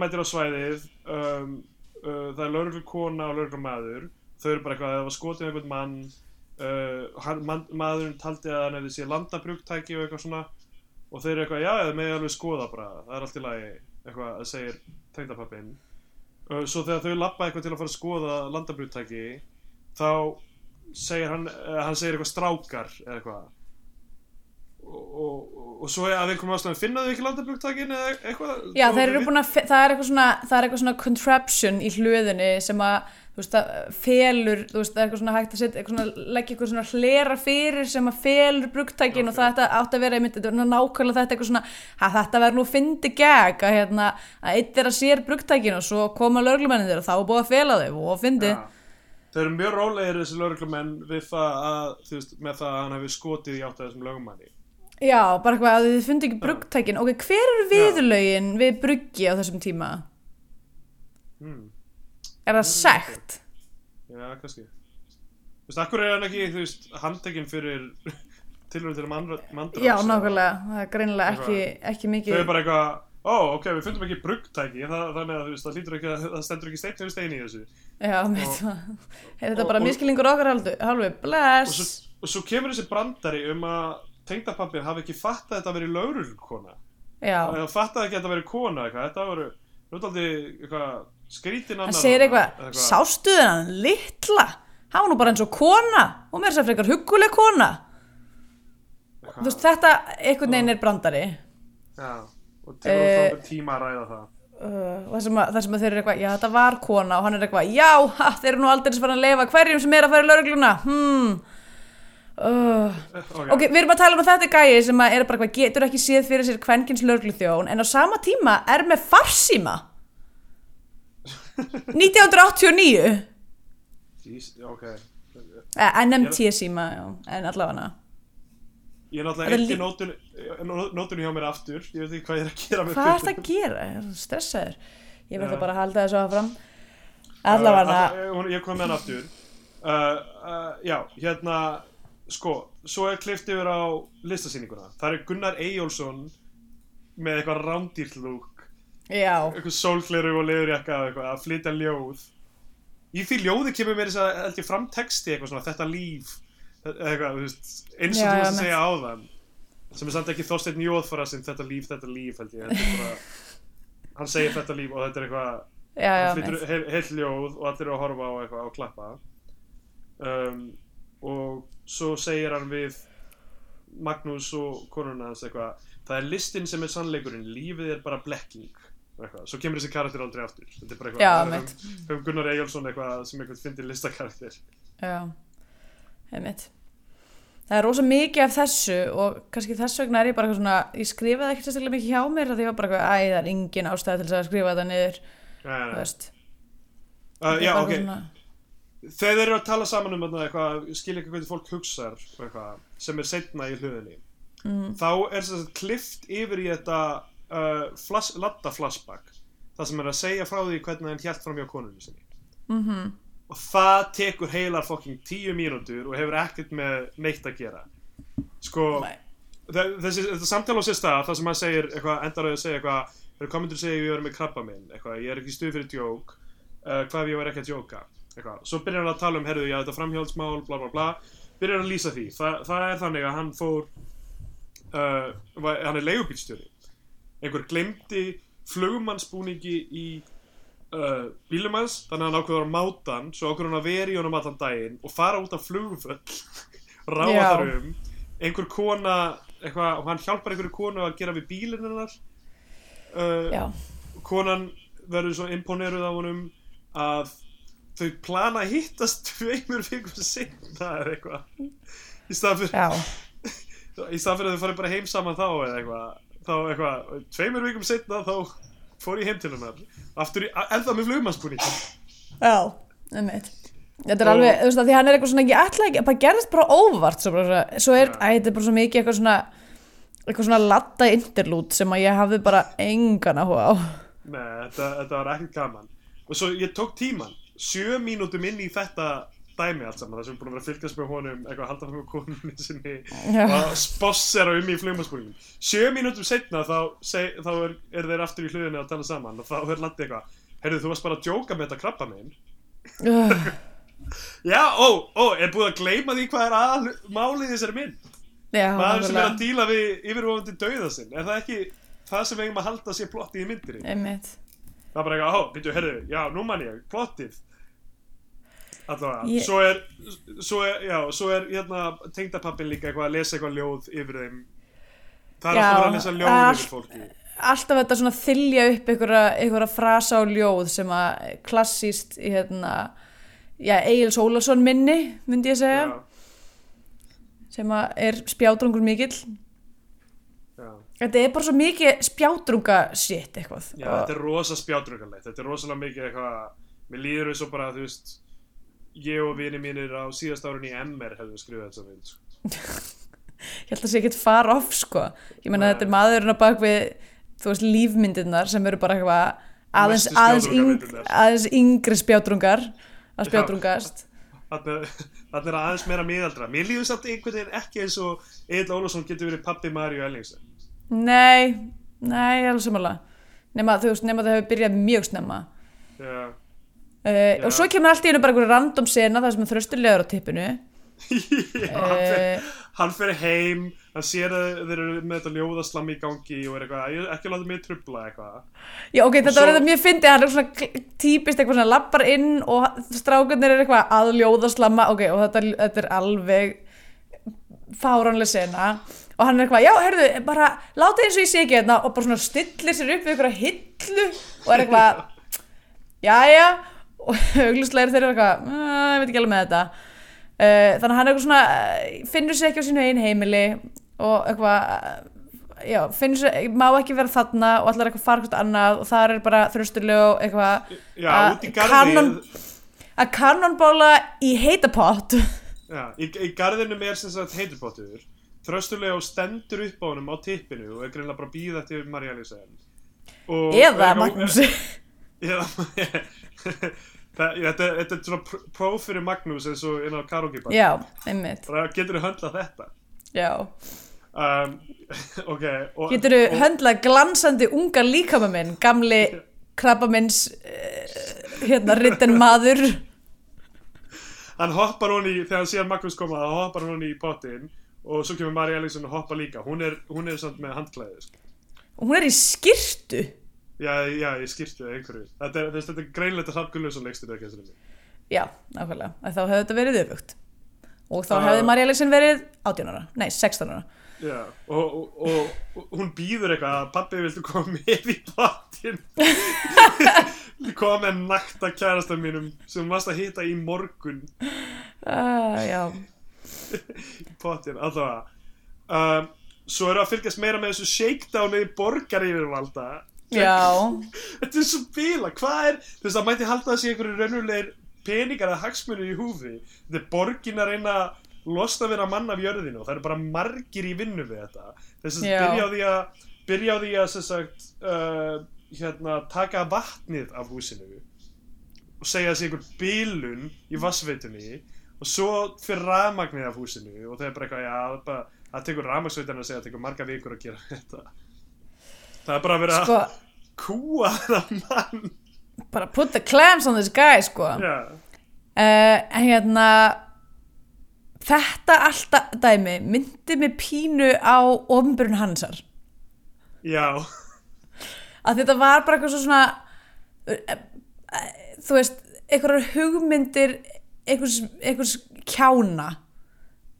mætir á svæðið um, uh, það er lögreglu kona og lögreglu maður þau eru bara eitthvað að það var skotið um einhvern mann uh, hann, man, maðurinn taldi að hann hefði séð landabrugtæki og eitthvað svona og þeir eru eitthvað, já, það með alveg skoða bara það er allt í lagi, eitthvað að segir tengdapappinn uh, svo þegar þau lappa eitthvað til að fara að skoða landabrugtæki þá segir hann, uh, hann segir eitthvað strákar eða eitthvað. Og, og, og, svo að einhverjum ástæðum finna þau ekki landabrugtækin eða eitthvað? Já þeir eru búin að það er eitthvað svona, það er eitthvað svona contraption í hlöðunni sem að þú veist, að felur, þú veist, það er eitthvað svona hægt að setja eitthvað svona, leggja eitthvað svona hlera fyrir sem að felur brugtækin og Ok. það þetta átti að vera einmitt, þetta var nákvæmlega þetta eitthvað svona, að þetta verður nú fyndi gag að hérna, að eitt er að sér brugtækin og svo koma löglumennin þeir og þá er búið að fela þau og fyndi Já. Þau eru mjög rólegir þessi lögreglumenn við það að, þú veist, með það að hann hefur skotið í átt að þessum lögumanni. Já, bara eitthvað að þið fundi ekki brugtækin Ok, hver eru viðurlögin við bruggi á þessum tíma? Hmm. Er það sekt? Já, kannski. Þú veist, akkur er hann ekki, þú veist, handtekinn fyrir tilhörðu til mandrás? Já, nákvæmlega, það er greinilega ekki, ekki Þau mikið eru bara eitthvað, ó, ok, við fundum ekki brugtæki, það, þannig að það lítur ekki að, það stendur ekki steinn fyrir stein í þessu. Já, mitt það Þetta er og- bara og- miskilningur okkar halvu Og Bless svo, og svo kemur þessi brandari um að tengdapappin hafi ekki fattað að þetta verið lögreglukona. Já, Það ekki að þetta verið kona eitthvað, þetta voru, eitthvað skrítin annar. hann segir eitthvað Sástu þennan litla Hann var nú bara eins og kona og mér sér frekar hugguleg kona Þú veist, þetta einhvern veginn er brandari Já, og til og Eh, frá tíma að ræða það. uh, og það sem, að, það sem að þeir eru eitthvað já þetta var kona og hann er eitthvað já ha, þeir eru nú aldrei fara að leifa hverjum sem er að fara í laurugluna hmm. uh. Ok, ok, við erum að tala um þetta gæi sem að er bara eitthvað getur ekki séð fyrir sér kvenkins laurugluþjón en á sama tíma er með farsíma 1989 Jís, ok. Eh, NMT síma, já, en allavega. Ég er Þetta náttúrulega ekki lí- nótun, nótun hjá mér aftur. Ég veit ekki hvað ég er að gera Hvað er það að gera? Er stressaður. Ég verð Já. það bara að halda þessu áfram. Allavega. Uh, Ég kom með hann aftur. Uh, uh, Já, hérna Sko, svo er klift yfir á listasýninguna. Það er Gunnar Eyjólfsson með eitthvað rándýrt lúk. Já, eitthvað sólgleru og leðurjakka að flytja ljóð. Í því ljóði kemur mér þess að held ég fram texti eitthvað svona þetta líf eitthvað, eins og þú veist að segja áðan sem er samt ekki Þorsteinn Jóðfara sem þetta líf, þetta líf held ég, þetta bara hann segir þetta líf og þetta er eitthvað já, já, hann flytur með. heil, heil ljóð og allir eru að horfa á eitthvað og klappa. Um, og svo segir hann við Magnús og konuna hans eitthvað það er listin sem er sannleikurinn lífið er bara blekking eitthvað. svo kemur þessi karakter aldrei aftur þetta er bara eitthvað Já, það um, um Gunnar Eyjálsson eitthvað sem eitthvað fyndir listakarakter Já, einmitt Það er rosa mikið af þessu og kannski þess vegna er ég bara eitthvað svona, ég skrifaði ekkert sérstaklega mikið hjá mér að ég var bara eitthvað, æ, það er engin ástæða til þess að skrifa þetta niður, nei. veist. uh, já, ok, svona- þeir eru að tala saman um eitthvað, skilja eitthvað hvernig fólk eitthvað, sem er setna í hlutinni Mm. þá er þess að klift yfir í þetta uh, flash, ladda flashback það sem er að segja frá því hvernig hann hjælt fram hjá konunni sinni. Mhm. og það tekur heilar fokking tíu mínútur og hefur ekkert með neitt að gera. Sko þessi, samtala á sér stað það sem hann segir eitthvað, endar á því að segja eitthvað þegar komendur segja ég verið með krabba minn? Eitthvað, ég er ekki stuð fyrir djók. Uh, hvað ef ég var ekki að djóka? Eitthvað. svo byrjar hann að tala um, herðu, já þetta framhjálpsmál bla bla bla, byrjar hann að lýsa því. Þa, það er þannig að hann fór uh, hann er leigubílstjóri einhver glemdi flugmannsbúningi í uh, bílum hans þannig að hann ákveður að máta hann svo ákveður hann að vera í honum allan daginn og fara út af flugvöll ráða Já. þar um. Einhver kona eitthvað, og hann hjálpar einhverju konu að gera við bílinn hennar. Uh, konan verður svo imponeruð af honum að þau plana að hittast tveimur vikum sinna eða eitthvað. Í stað fyrir, fyrir að þau farið bara heim saman þá eða eitthvað þá eitthvað, tveimur vikum sinna þá fór ég heim til hennar aftur í, ennþá með flugmannsbúning já, einmitt. Þetta er alveg, þú veist að því hann er eitthvað svona, ég ætla ekki, bara gerðist bara óvart, svo, bara, svo er, æ, þetta er bara svo mikið eitthvað svona, eitthvað svona latta interlút sem að ég hafði bara engan áhuga á. Nei, þetta, þetta var ekkert gaman og svo ég tók tíman sjö mínútum inn í þetta dæmi allt saman. Þar sem við búin að vera að fylgjast með honum eitthvað að halda fram með konunni sinni Já. og spossera um í flugmannsbúningum sjö mínútum setna þá, seg, þá er, er þeir aftur í hlutinni að tala saman og þá er landi eitthvað heyrðu þú varst bara að djóka með þetta krabba minn Uh, já, ó, ó, er búið að gleyma því hvað er að málið þessari mynd? Já, maður sem er að díla við yfirvofandi dauða sinn? Er það ekki það sem við eigum að halda sér plottið í myndinni? Einmitt. Það er bara eitthvað, ó, byrju, herðu, já, nú man ég, plottið. Allavega, Ég- svo er, svo er, já, svo er, hérna, tengdapappin líka eitthvað að lesa eitthvað ljóð yfir þeim. Það er Já, alltaf að lesa ljóð er yfir fólki. alltaf þetta svona þylja upp einhverja, frasa og ljóð sem að klassíst í hérna já, Egil Sólason minni myndi ég segja, Já, sem að er spjátrungur mikill. Þetta er bara svo mikið spjátrunga shit eitthvað Já, þetta er rosa spjátrungalegt, þetta er rosalega mikið eitthvað, mér líður eins og bara, þú veist, ég og vini mínir á síðast árun í MR hefðu skrifað þessa mynd. sko. ég held að sé ekkert far off sko ég meina Nei. þetta er maðurinn á bakvið þú veist lífmyndirnar sem eru bara eitthvað aðeins, aðeins, yng, aðeins yngri spjátrungar að spjátrungast þannig er aðeins meira miðaldra. Mér líður samt einhvern veginn ekki eins og Egil Ólafsson getur verið pappi Maríu Ellingsen. nei, nei, alveg samanlega nema þú veist, nema það hefur byrjað mjög snemma Já. Uh, og svo kemur allt í hennu bara einhverju random sena það sem er þröstulegur á tippinu. Já, hann, fer, uh, hann fer heim hann sér að þeir eru með þetta ljóðaslam í gangi og er eitthvað, ekki láta mig trubla eitthvað. Já ok, þetta svo- var þetta mjög fyndið hann er svona típist eitthvað svona lappar inn og strákarnir er eitthvað að ljóðaslamma. Ok, og þetta, þetta er alveg fáránlega sena. Og hann er eitthvað, já, heyrðu, bara láta eins og ég sé ekki hérna. Og bara svona stillir sér upp við eitthvað hillu og er eitthvað jæja og augluslega er þeirra eitthvað "Uh, ég veit ekki alveg með þetta. Uh, þannig að hann er eitthvað svona uh, finnur sér ekki á sínu einn heimili og eitthvað uh, já, finnur sér, má ekki vera þarna og allar eitthvað fara eitthvað annað og það er bara þröstulega og eitthvað Já, út í kannon, að kannonbóla í heitapott. Já, í, í garðinum er sem sagt heiturpottur Þröstulega stendur upp á honum á tippinu og er greinlega bara býða eftir María Lísen eða Magnúsi. Eða Það, þetta, þetta er svona pr- próf fyrir Magnús eins og inn á karaoke-bar. Já, einmitt. Bara getur þú höndlað þetta? Já. um, ok og, getur þú höndlað glansandi unga líkama minn gamli krabbamins uh, hérna ritten maður? Hann hoppar hún í, þegar hann sér Magnús koma þá hoppar hún í pottin og svo kemur María Lísen og hoppa líka. Hún er, hún er samt með handklæði sko. hún er í skirtu já, já, ég skýrti það einhverju. Þetta er, þetta er greinlega Hrafn Gunnlaugsson leikstur ekki já, nákvæmlega, þá hefði þetta verið öfugt og þá Ah. hefði María Alexin verið 18 ára, nei 16 ára. Já, og, og, og, og hún býður eitthvað að pappi viltu koma með í pottin koma með nakta kærasta mínum sem varst að hita í morgun. Uh, já, í pottin, allavega. Um, svo eru að fylgjast meira með þessu shakedowni borgar yfirvalda já þetta er svo bila, hvað er þú veist það mætti halda að sé einhverju raunverulegir peningar eða hagsmunir í húfi. Þetta er borgin að reyna að losna vera mann af jörðinu og það eru bara margir í vinnu við þetta. Þess að byrja á því að byrja á því að sagt, uh, hérna, taka vatnið af húsinu og segja þessi einhver bilun í vassveitunni og svo fyrir rafmagnið af húsinu og það er bara eitthvað, já, það bara það tekur rafmagsveitunni að segja að það tekur marga vikur að gera þetta það er bara að vera sko, kúa þennan mann. Bara put the clams on this guy sko. Uh, Já, en hérna þetta alltaf dæmi myndi mig pínu á ofnbjörn hansar já, að þetta var bara eitthvað svo svona uh, uh, þú veist, einhverjar hugmyndir einhvers, einhvers kjána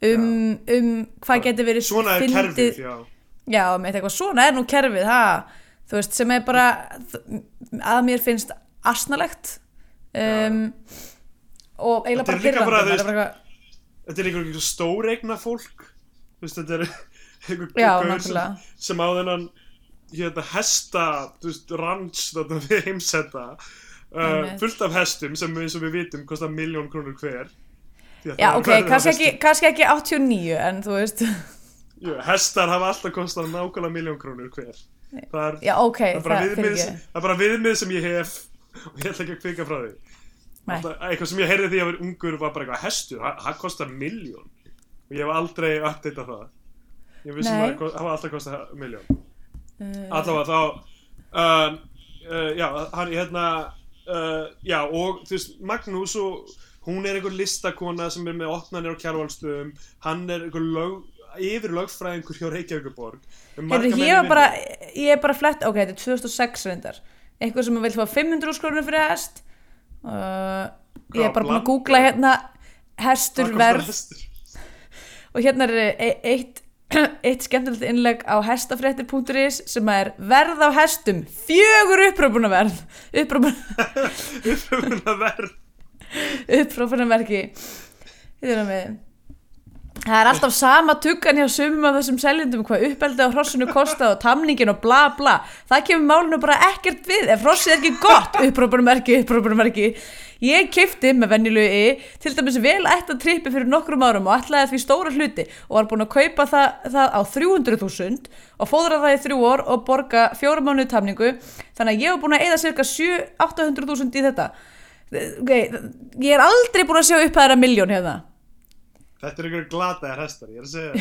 um, um hvað getur verið svona er kerfið, já já, með eitthvað svona er nú kerfið ha, þú veist, sem er bara að mér finnst asnalegt. Um, og eiginlega bara líka þú þetta er bara eitthvað- Þetta er einhver, einhver stóreigna fólk. Veist, þetta er einhver Já, gaur nákvæmlega. sem, sem á þennan hérna, hesta, ranch þetta við heimsenda uh, fullt af hestum sem eins og við vitum kostar miljón krónur hver. Já, ok, kannski ekki, kannski ekki 89 en þú veist, Jú, Hestar hafa alltaf kostað nákvæmlega miljón krónur hver. Það er, já, ok það er bara viðmið sem, það er bara viðmið sem ég hef og ég ætla ekki að kvika frá því. Alltaf, eitthvað sem ég heyrði því að vera ungur var bara eitthvað hestur, það kostar miljón og ég hef aldrei updatað það. Ég vissum að það hafa alltaf kostað miljón Uh, allavega þá uh, uh, já, hann hérna uh, já, og þú veist, Magnús og hún er einhver listakona sem er með opnanir á kjærvalstöðum hann er einhver lög, yfir lögfræðingur hjá Reykjavíkuborg marga Heyrðu, ég var bara, ég er bara flett, ok, þetta er 2006 reyndar, eitthvað sem vil fá 500 skrónur fyrir hest. Uh, ég er bara búin að googla hérna hestur verð. og hérna er e- eitt eitt skemmtilegt innlegg á hestafréttir.is sem er verð á hestum fjögur upprópunaverð upprópunaverð Uppröfuna verð upprópunarmerki Hérna með. Það er alltaf sama tuggan hjá sumum af þessum seljendum hvað uppeldi á hrossinu kosta og tamningin og bla bla. Það kemur málinu bara ekkert við ef hrossið er ekki gott. Upprópunarmerki, upprópunarmerki ég kefti með venjulegu í til dæmis vel ætta trippi fyrir nokkrum árum og ætlaði því stóra hluti og var búin að kaupa það, það á 300.000 og fóðra það í þrjú ár og borga fjóra mánuð tamningu. Þannig að ég var búin að eyða cirka 7-800.000 í þetta. Okay, ég er aldrei búin að sjá upp að það er að miljón hérna Þetta er einhverju glataðar hestar, ég er að segja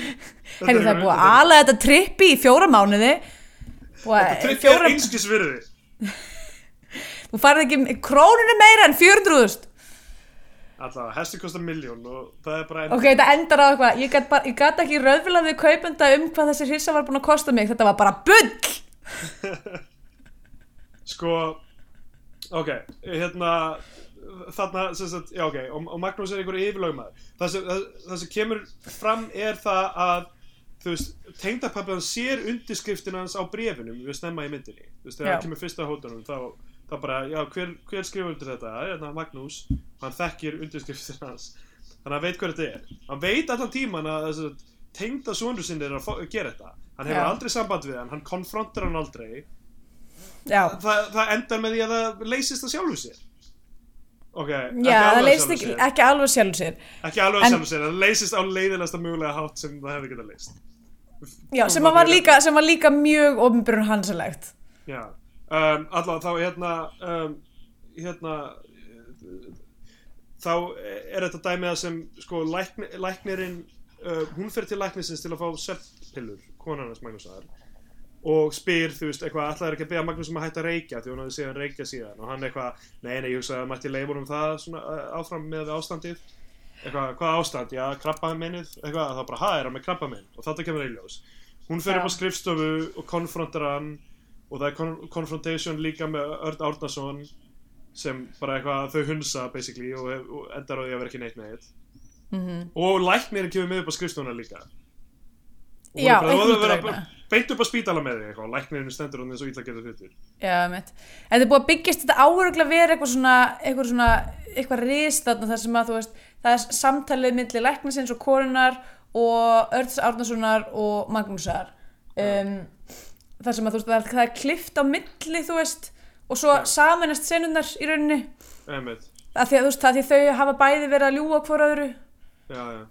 það er einhver- búið að ala þetta trippi í fjóra mánuði. Þetta tripp fjóra, er einskis virði. Þú farið ekki króninu meira en 400.000 Alltaf, hestur kostar miljón og það er bara ok, þetta endar á eitthvað. Ég ég gat ekki röðvilaði kaupenda um hvað þessi hrissa var búin að kosta mig. Þetta var bara bull. Sko, ok, hérna, þarna, sem sagt, já ok, og, og Magnús er einhver yfirlögmaður. Það sem, það, það sem kemur fram er það að, þú veist, tengdapappan sér undirskriftin hans á brefinum við snemma í myndinni. Þú veist, þegar hann kemur fyrst á hótunum, þá, þá bara, já, hver, hver skrifa undir þetta? Það er hérna Magnús, hann þekkir undirskriftin hans. Þannig að hann veit hvað þetta er. Hann veit allan tíman að þess tengda sonur sinni er að gera þetta hann hefur Já. aldrei samband við hann, hann konfrontar hann aldrei það, það endar með því að það leysist að sjálfu sér ok, ekki já það sjálfu ekki, ekki alveg sjálfur sér. Ekki alveg En- að sjálfu sér, það leysist á leiðilegasta mögulega hátt sem það hefði getað leist já, sem, að var líka, sem var líka mjög ofnbjörn hansalegt. Já, um, allavega þá hérna, um, hérna, þá er þetta dæmið að sem sko lækni, læknirinn, uh, hún fer til læknisins til að fá svefnpillur, konan hans Magnúsar og spyr, þú veist, eitthvað, alltaf er ekki að beða Magnús um að hætta að reykja? Því hún hafði séð hann reykja síðan. Og hann eitthvað, nei, nei, ég hugsa að mætti leifur um það svona uh, áfram með ástandið. Eitthvað, hvað ástand, já, krabba minnið eitthvað, það bara, ha, er hann með krabba minn og þetta kemur eiljós hún fer upp á skrifstofu og konfrontar hann og það er kon confrontation líka með Örn Árnason sem bara eitthvað þau hunsa basically og, og endar á því að vera ekki neitt með eitt. Mhm. og læknirinn kemur með upp á skrifstofuna líka. Og Já, bara, beint upp á spítala með þig eitthvað, læknirinn stendur hann eins og illa getur hlutir Já, mitt. En það er búið að byggjast þetta áhöruglega verið eitthvað svona, eitthvað svona, eitthvað rist þarna þar sem að þú veist, það er samtalið milli læknisins og korunar og Örns Árnasonar og Magnúsar. Um, þar sem að þú veist, það er, það er klift á milli, þú veist, og svo samanast senundar í rauninni. Það því að þú veist, það því þau hafa bæði verið að ljúga hvort öðru já, já,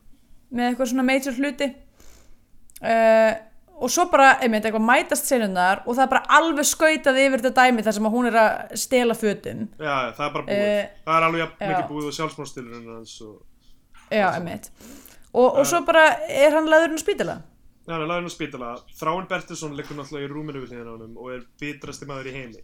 með eitthvað svona major hluti. Uh, og svo bara, einmitt, eitthvað mætast senundar og það er bara alveg skautað yfir þetta dæmi þar sem að hún er að stela fötum. já, það er bara búið Eh, það er alveg já. mikið búið og og Já, einmitt. Og, og svo bara er hann laðurinn á spítala. Já, hann er lagðin á spítala. Þráin Bertilsson liggur náttúrulega í rúminu við hliðina á honum og er bitrasti maður í heimi.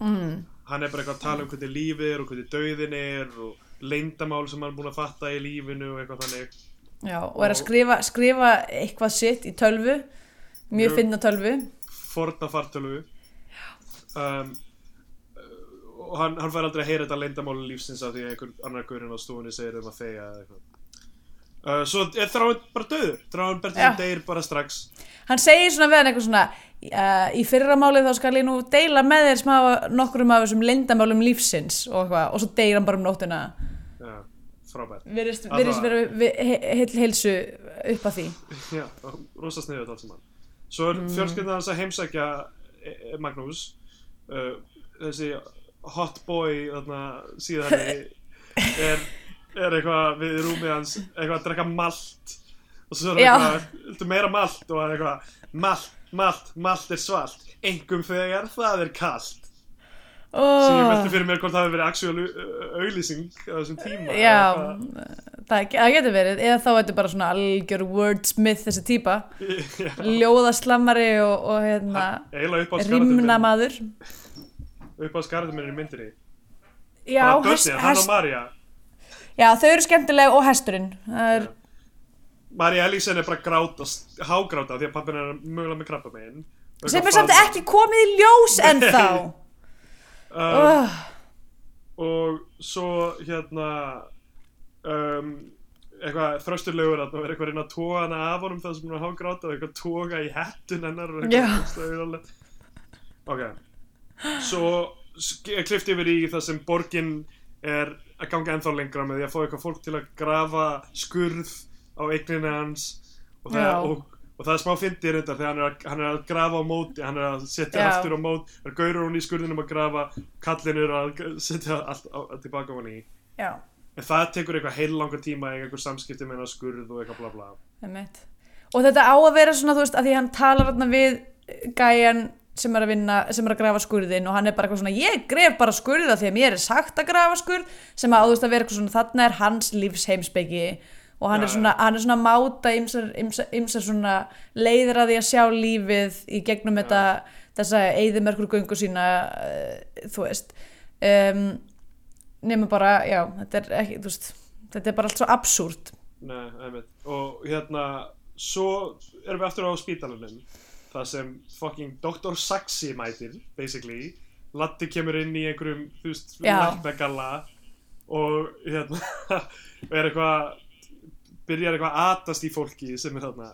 Mm. Hann er bara eitthvað að tala um hvernig lífið er og hvernig dauðin er og leyndamál sem hann er búin að fatta í lífinu og eitthvað þannig. Já, og er að skrifa, skrifa eitthvað sitt í tölvu, mjög finna tölvu. Forna fartölu. Um, og hann, hann fær aldrei að heyra þetta leyndamáli lífsins af því að einhver annar gaurinn á stofunni segir um að eitthvað. Uh, svo er Þráin bara döður. Þráin Bertilsson Já. deyr bara strax. Hann segir svona við hann eitthvað svona, uh, í fyrra málið þá skal ég nú deila með þér smá nokkurum af þessum leyndamálum lífsins og eitthvað, og svo deyr hann bara um nóttina. Já, frábært. Virðist Alla- virðist vera vi- he- heill heilsu upp að því. Já, rosa sniðut allt saman Svo er mm. fjölskyldan hans að heimsækja eh, eh, Magnús. Uh, þessi hot boy þarna síðan er, er eitthvað við rúmið hans eitthvað að drekka malt. Og svo er eitthvað meira malt? Og eitthvað malt, malt, malt er svalt. Engum þegar það er kalt sem ég velti Oh, fyrir mér hvort það hefur verið actual uh, auglýsing á þessum tíma já, það, það getur verið, eða þá er þetta bara svona algjör wordsmith þessi típa. Já, Ljóðaslammari og, og hérna, rimna maður. upp á skarðum minni í myndinni. Já, bara hest, börnin, hann og hest, Marja já, þau eru skemmtileg og hesturinn. Er, Marja Ellingsen er bara gráta, hágráta því að pappin er mögulega með krabba megin sem er samt ekki komið í ljós ennþá. um, oh, og svo hérna um, eitthvað þrösturlegur að það er eitthvað að reyna að toga hana af honum það sem hún er að hágráta og eitthvað að toga í hettun hennar eitthvað ok. Svo klift yfir í það sem borgin er að ganga ennþá lengra með því að fá eitthvað fólk til að grafa skurð á eigninu hans og það, Já. og, og það er smá fyndið reyndar þegar hann er, að, hann er að grafa á móti hann er að setja Já. aftur á mót það er gaurur hún í skurðinum að grafa kallin er að setja allt á, tilbaka hann í já, en það tekur eitthvað heil langar tíma í einhver samskipti með hennar skurð og eitthvað bla bla. Og þetta á að vera svona, þú veist, að því hann talar þarna við gæjan sem er að vinna, sem er að grafa skurðin og hann er bara eitthvað svona, ég gref bara skurða því að mér er sagt að grafa skurð sem að, veist, að vera eitthvað svona, þarna er hans lífsheimspeki og hann Já, er svona, hann er svona máta ymsar, ymsar, ymsar svona leiðir að því að sjá lífið í gegnum þetta, þessa eyðimerkur göngu sína, uh, þú veist um, nema bara, já, þetta er ekki, veist þetta er bara allt svo absúrt Nei, einmitt. og hérna svo erum við aftur á spítalunum það sem fucking Dr. Saxi mætir basically Latti kemur inn í einhverjum þú veist, Já. læknagalla og hérna og er eitthvað byrjar eitthvað að atast í fólki sem er þarna.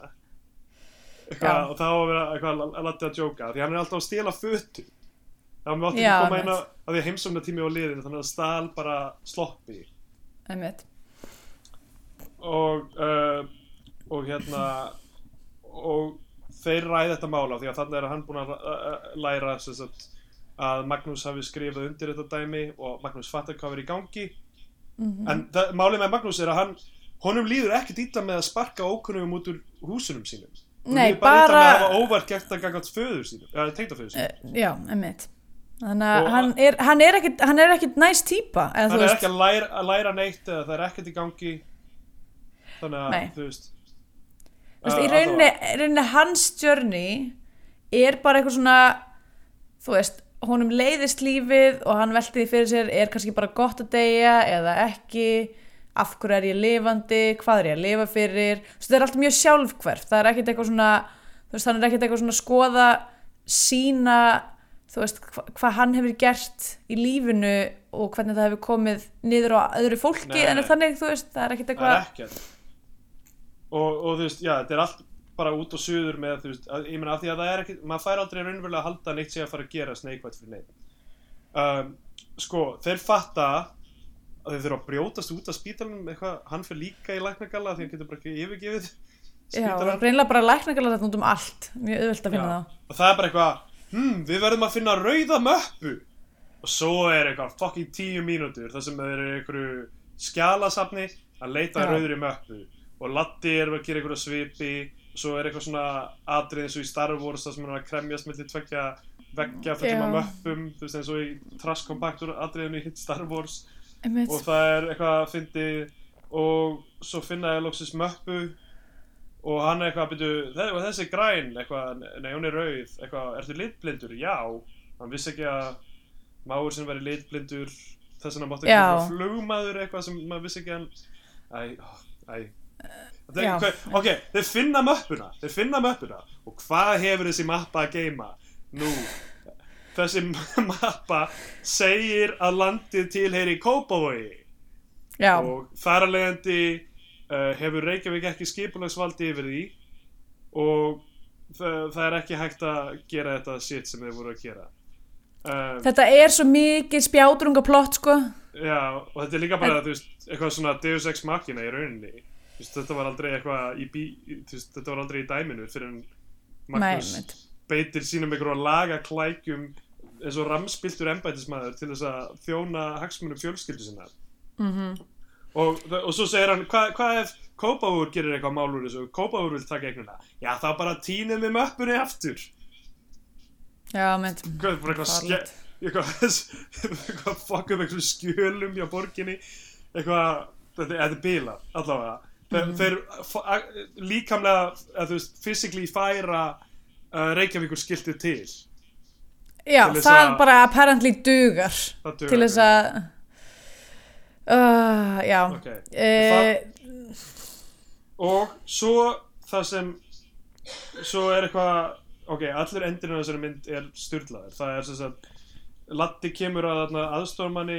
Eitthvað, og þá að vera eitthvað að Latti að djóka því hann er alltaf að stela fötu. Þá mátti Já, ekki koma inn einmitt. á að því að heimsóknar tími á liðin þannig að stál bara sloppi og uh, og hérna og þeir ræði þetta mála því að þannig er hann búin að uh, læra sem sagt, að Magnús hafi skrifað undir þetta dæmi og Magnús fattar hvað er í gangi. Mhm. en það, málið með Magnús er að hann honum líður ekki dýta með að sparka ókunnum út úr húsunum sínum. Nei, líður bara, bara- með að hafa óvart gert að ganga föður sínum eða tengdaföður sínum. Eh, Já, emmitt Þannig að hann er, hann er er ekkit næst eða, hann er veist, ekki að læra, að læra neitt eða það er ekkert í gangi. Þannig að Nei. þú veist þú veist, uh, í rauninni, í rauninni hans journey er bara eitthvað svona þú veist, honum leiðist lífið og hann velti því fyrir sér er kannski bara gott að deyja eða ekki af hverju er ég lifandi, hvað er ég að lifa fyrir? Þú veist, það er allt mjög sjálfhverf það er ekkit eitthvað svona þú veist, hann er ekkit eitthvað svona að skoða sína veist, hva, hvað hann hefur gert í lífinu og hvernig það hefur komið niður á öðru fólki Nei. en þannig, þú veist, það er það eitthvað er ekkert. Og, og þú veist, já, þetta er allt bara út og suður með, þú veist, að, ég meina af því að það er ekki, maður fær aldrei raunverulega að halda neitt sé að fara að gera neikvægt fyrir neitt um, sko, þeir fatta að þeir þurfa að brjótast út af spítalunum eitthvað, hann fyrir líka í læknagalla því hann getur bara ekki yfirgefið Já, það er spítalann greinilega bara lækningalega þetta út um allt. Mjög auðvelt að finna Já. þá og það er bara eitthvað, hm, við verðum að finna rauða möppu. Og svo er eitthvað fucking tíu mínútur þar sem þeir eru í einhverju skjalasafni að leita Já. að rauðri möppu. Og Latti er að gera einhverju svipi. Og svo er eitthvað svona atrið eins og í Star Wars þar sem hann er að kremjast mellir tvekja veggja fyrir Já. að möppum. Þú veist eins og í Trash Compactor atriðinu í Star Wars Einmitt. og það er eitthvað að fyndi og svo finna ég loksins möppu og hann er eitthvað að byrju þessi græn, eitthvað, nei hún er rauð eitthvað, ertu litblindur? Já hann vissi ekki að máur sem væri litblindur þess vegna mátti ekki Já. vera flugmaður eitthvað sem maður vissi ekki að hann æ, ó, æ eitthvað- ok, þeir finna möppuna þeir finna möppuna og hvað hefur þessi mappa að geima? Nú, þessi mappa segir að landið tilheyri Kópavogi. Já, og þar að leiðandi uh, hefur Reykjavík ekki skipulagsvaldi yfir því. Og það, það er ekki hægt að gera þetta shit sem þeir voru að gera. Um, þetta er svo mikið spjátrunga plott sko. Já, og þetta er líka bara þú veist, eitthvað svona Deus Ex Machina í rauninni. Veist, þetta var aldrei eitthvað í bí, veist, þetta var aldrei í dæminu fyrir en Magnús Nei, beitir sínum einhverjum laga klækjum eins og ramspiltur embætismæður til þess að þjóna hagsmunum fjölskyldu sinna Mhm. -hmm. og, og svo segir hann hvað hva ef Kópavúr gerir eitthvað mál úr þessu? Kópavúr vil taka eignuna já þá bara tínum við möppunni aftur. Já, bara eitthvað eitthvað, eitthvað fuck upp eitthvað skjölum hjá borginni. Eitthvað, þetta, er bila allavega, þeir, Mhm. þeir f- a- líkamlega, physically færa uh, Reykjavíkur skiltið til Já, það að- bara apparently dugar. Það dugar, til þess að uh, Já. Ok. uh, og svo það sem svo er eitthvað ok, allur endurinn á þessari mynd er styrlaður, það er sem sagt Latti kemur að aðstofmanni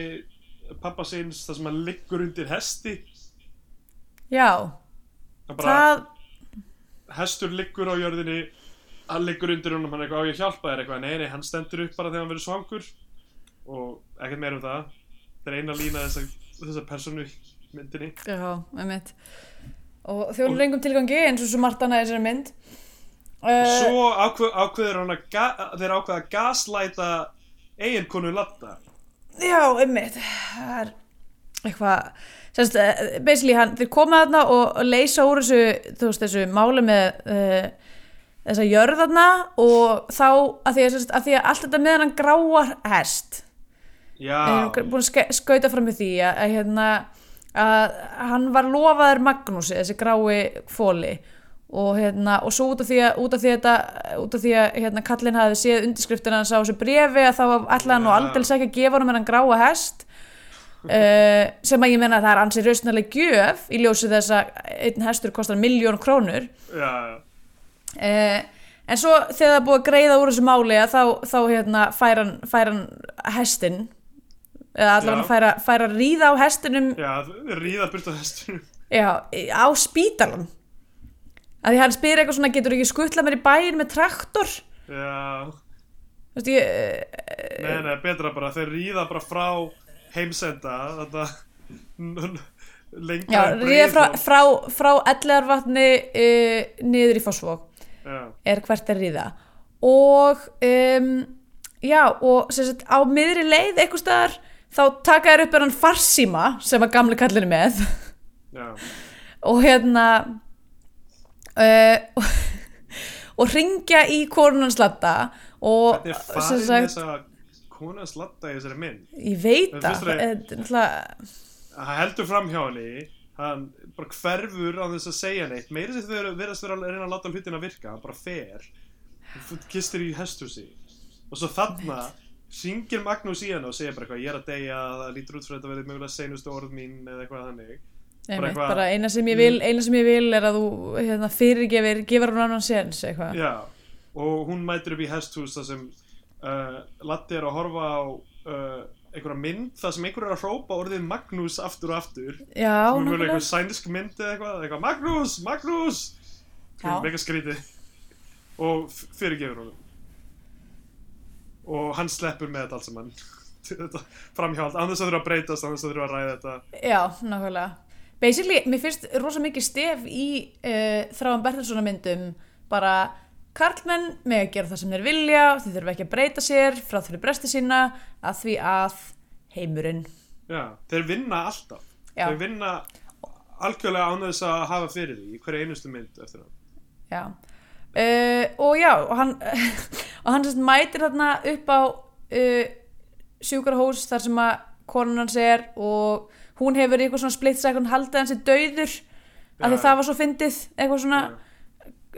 pappa síns þar sem hann liggur undir hesti. Já, Það bara, það hestur liggur á jörðinni hann liggur undir honum, hann er eitthvað á ég að hjálpa þér eitthvað, nei, nei, hann stendur upp bara þegar hann verður svangur. Og ekkert meir um það. Það er eina lína þessa, þessa personu myndinni. Já, einmitt. Og þjóðlega engum tilgangi eins og svo margt annað í þessari mynd. Uh, svo ákveð, ákveður hann að þeir ákveða að gaslæta eiginkonu Latta Já, einmitt. Það er eitthvað semst, uh, basically hann, þeir koma þarna og, og leysa úr þessu, þú veist, þessu máli með uh, þessa jörðarna og þá að því að, að því að allt þetta með hann gráa hest. Já, er búin að skauta fram með því að, að, hérna, að hann var lofaður Magnúsi, þessi grái fóli og, hérna, og svo út af því að, út af því að, út af því að hérna, kallinn hafi séð undirskriftina hans á þessu brefi að þá ætlaði hann nú Já. aldrei ekki að gefa hann með hann gráa hest. Uh, sem að ég menna að það er ansi rausnarleg gjöf í ljósi þess að einn hestur kostar miljón krónur. Já, já. Uh, en svo þegar það er búið að greiða úr þessu máli að þá, þá hérna, fær, hann, hann hestin eða allavega fær, að- fær að ríða á hestinum. Já ríða burt á hestunum já, á spítalan að því hann spyr eitthvað svona getur ekki skuttla mér í bæin með traktor? Já, Þú veist, ég, eh, nei, nei, betra bara þeir ríða bara frá heimsenda þetta lengra já, ríða frá, frá, frá ellegarvatni uh, niður í Fossvog Já, er hvert er ríða og um, já og sagt á miðri leið eitthvað staðar þá taka þær upp er hann farsíma sem var gamli kallinu með. Já, og hérna uh, og, og ringja í konunans latta og Hvernig er sagt, þessa kona slatta í þessari mynd? ég veit það. þér- þetta náttúrulega- Hann heldur fram hjá henni, hann bara hverfur á þess að segja neitt. Meira sem þau verðast vera að reyna að láta hlutin að virka, hann bara fer. Hann gistir í hesthúsi. Og svo þarna syngir Magnús í henni og segir bara eitthvað, ég er að deyja, það lítur út fyrir þetta verið mögulega seinustu orð mín eða eitthvað þannig. Einmitt, eitthvað- bara eina sem vil eina sem ég vil er að þú hérna, fyrirgefir gefur hún annan séns eitthvað Já, og hún mætir upp í hesthús þar sem uh, Latti er að horfa á uh, einhverja mynd þar sem einhver er að hrópa orðið Magnús aftur og aftur. já, Sem er nákvæmlega. einhver sænsk mynd eða eitthvað, eitthvað Magnús, Magnús! Mega skrítið. Og fyrirgefur honum. Og hann sleppur með þetta allt saman. Framhjáld, annars að þurfa að breytast annars að þurfa að ræða þetta. Já, nákvæmlega. Basically, mér finnst rosa mikið stef í uh, þráan Bertilssona myndum bara karlmenn með að gera það sem þeir vilja þeir þurfa ekki að breyta sér frá þeirri bresti sína að því að heimurinn. Já, þeir vinna alltaf. Já. þeir vinna algjörlega án þess að hafa fyrir því í hverju einustu mynd eftir það Já. Uh, og já og hann, og hann sérst mætir þarna upp á uh, sjúkarhús þar sem að konan hans er og hún hefur í eitthvað svona splitt second haldið hans er dauður af því það var svo fyndið eitthvað svona. Já.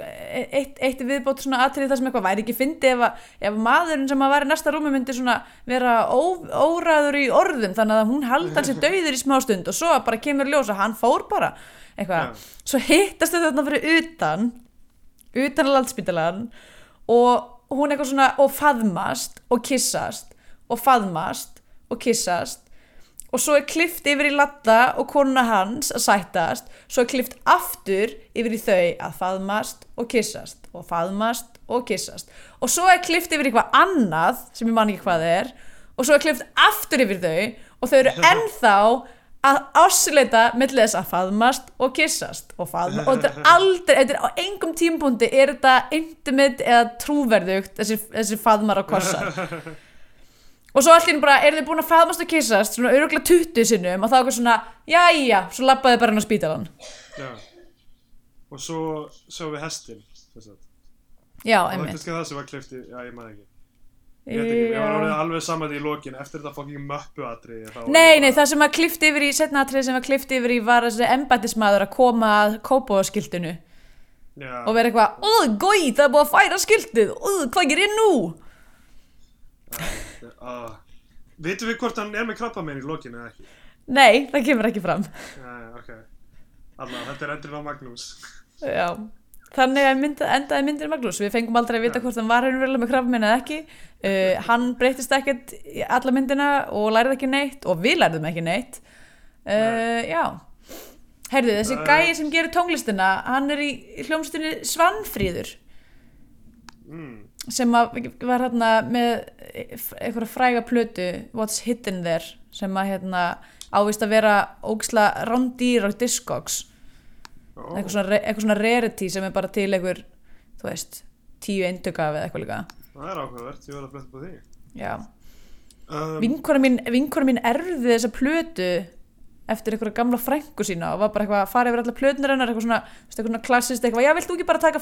Eitt, eitt viðbót svona atrið það sem eitthvað væri ekki fyndið ef, ef maðurinn sem að var í næsta rúmi myndi svona vera ó, óræður í orðum þannig að hún haldi hans er dauður í smá stund og svo bara kemur í ljós að hann fór bara eitthvað, Já. svo hittast þau þarna fyrir utan utan landspítalan og hún eitthvað svona og faðmast og kissast og faðmast og kissast og svo er klift yfir í latta og konuna hans að sættast. Svo er klift aftur yfir í þau að faðmast og kissast og faðmast og kissast og svo er klift yfir eitthvað annað sem ég man ekki hvað er. Og svo er klift aftur yfir þau og þau eru ennþá að ásleita millir þess að faðmast og kissast og faðmast og þetta er aldrei, þetta er á engum tímpúndi er þetta intimate eða trúverðugt þessi, þessi faðmar og kossar og svo allir bara, eru þið búin að faðmast og kissast svona öruglega 20 sinnum og þá er svona, jæja, svo labbaði bara hann á spítalan Já. og svo sjáum við hestin sem sagt. já, og það er einmitt kannski það sem var klifti, já ég maður ekki ég ekki, ég var orðið Já. alveg saman í lokin eftir þetta fucking möppu atri Nei, nei, það sem var klift yfir í setna atrið sem var klift yfir í var þessi embættismæður að koma að kópáskiltinu já, og vera eitthvað, óð, gói, það er búið að færa skiltið óð, hvað gerir ég nú? Uh, vitum við hvort hann er með krabba í lokin eða ekki? Nei, það kemur ekki fram. Já, ok. Alla, þetta er endurinn á Magnús. Já, þannig að mynd, endaði myndir Magnús. Við fengum aldrei að vita hvort hann var henni með krafminn eða ekki. Uh, hann breytist ekkert í alla myndina og lærið ekki neitt og við lærðum ekki neitt. Uh, Já. Heyrðu, þessi Nei. gæi sem gerir tónlistina hann er í hljómsdunni Svanfríður. Mm, sem var hérna með einhverja fræga plötu What's Hidden There sem að hérna ávist að vera ógisla rándýr á Discogs. Ó, eitthvað svona, eitthvað svona rarity sem er bara til einhver, þú veist, tíu eintöka eða eitthvað líka. Það er áhugavert, ég var að fletta på því. Já. um, vinkona mín, vinkona mín erði þessa plötu eftir einhverja gamla frængu sína og var bara eitthvað að fara yfir alla plötunar hennar eitthvað svona, eitthvað svona klassist eitthvað, já, vilt þú ekki bara taka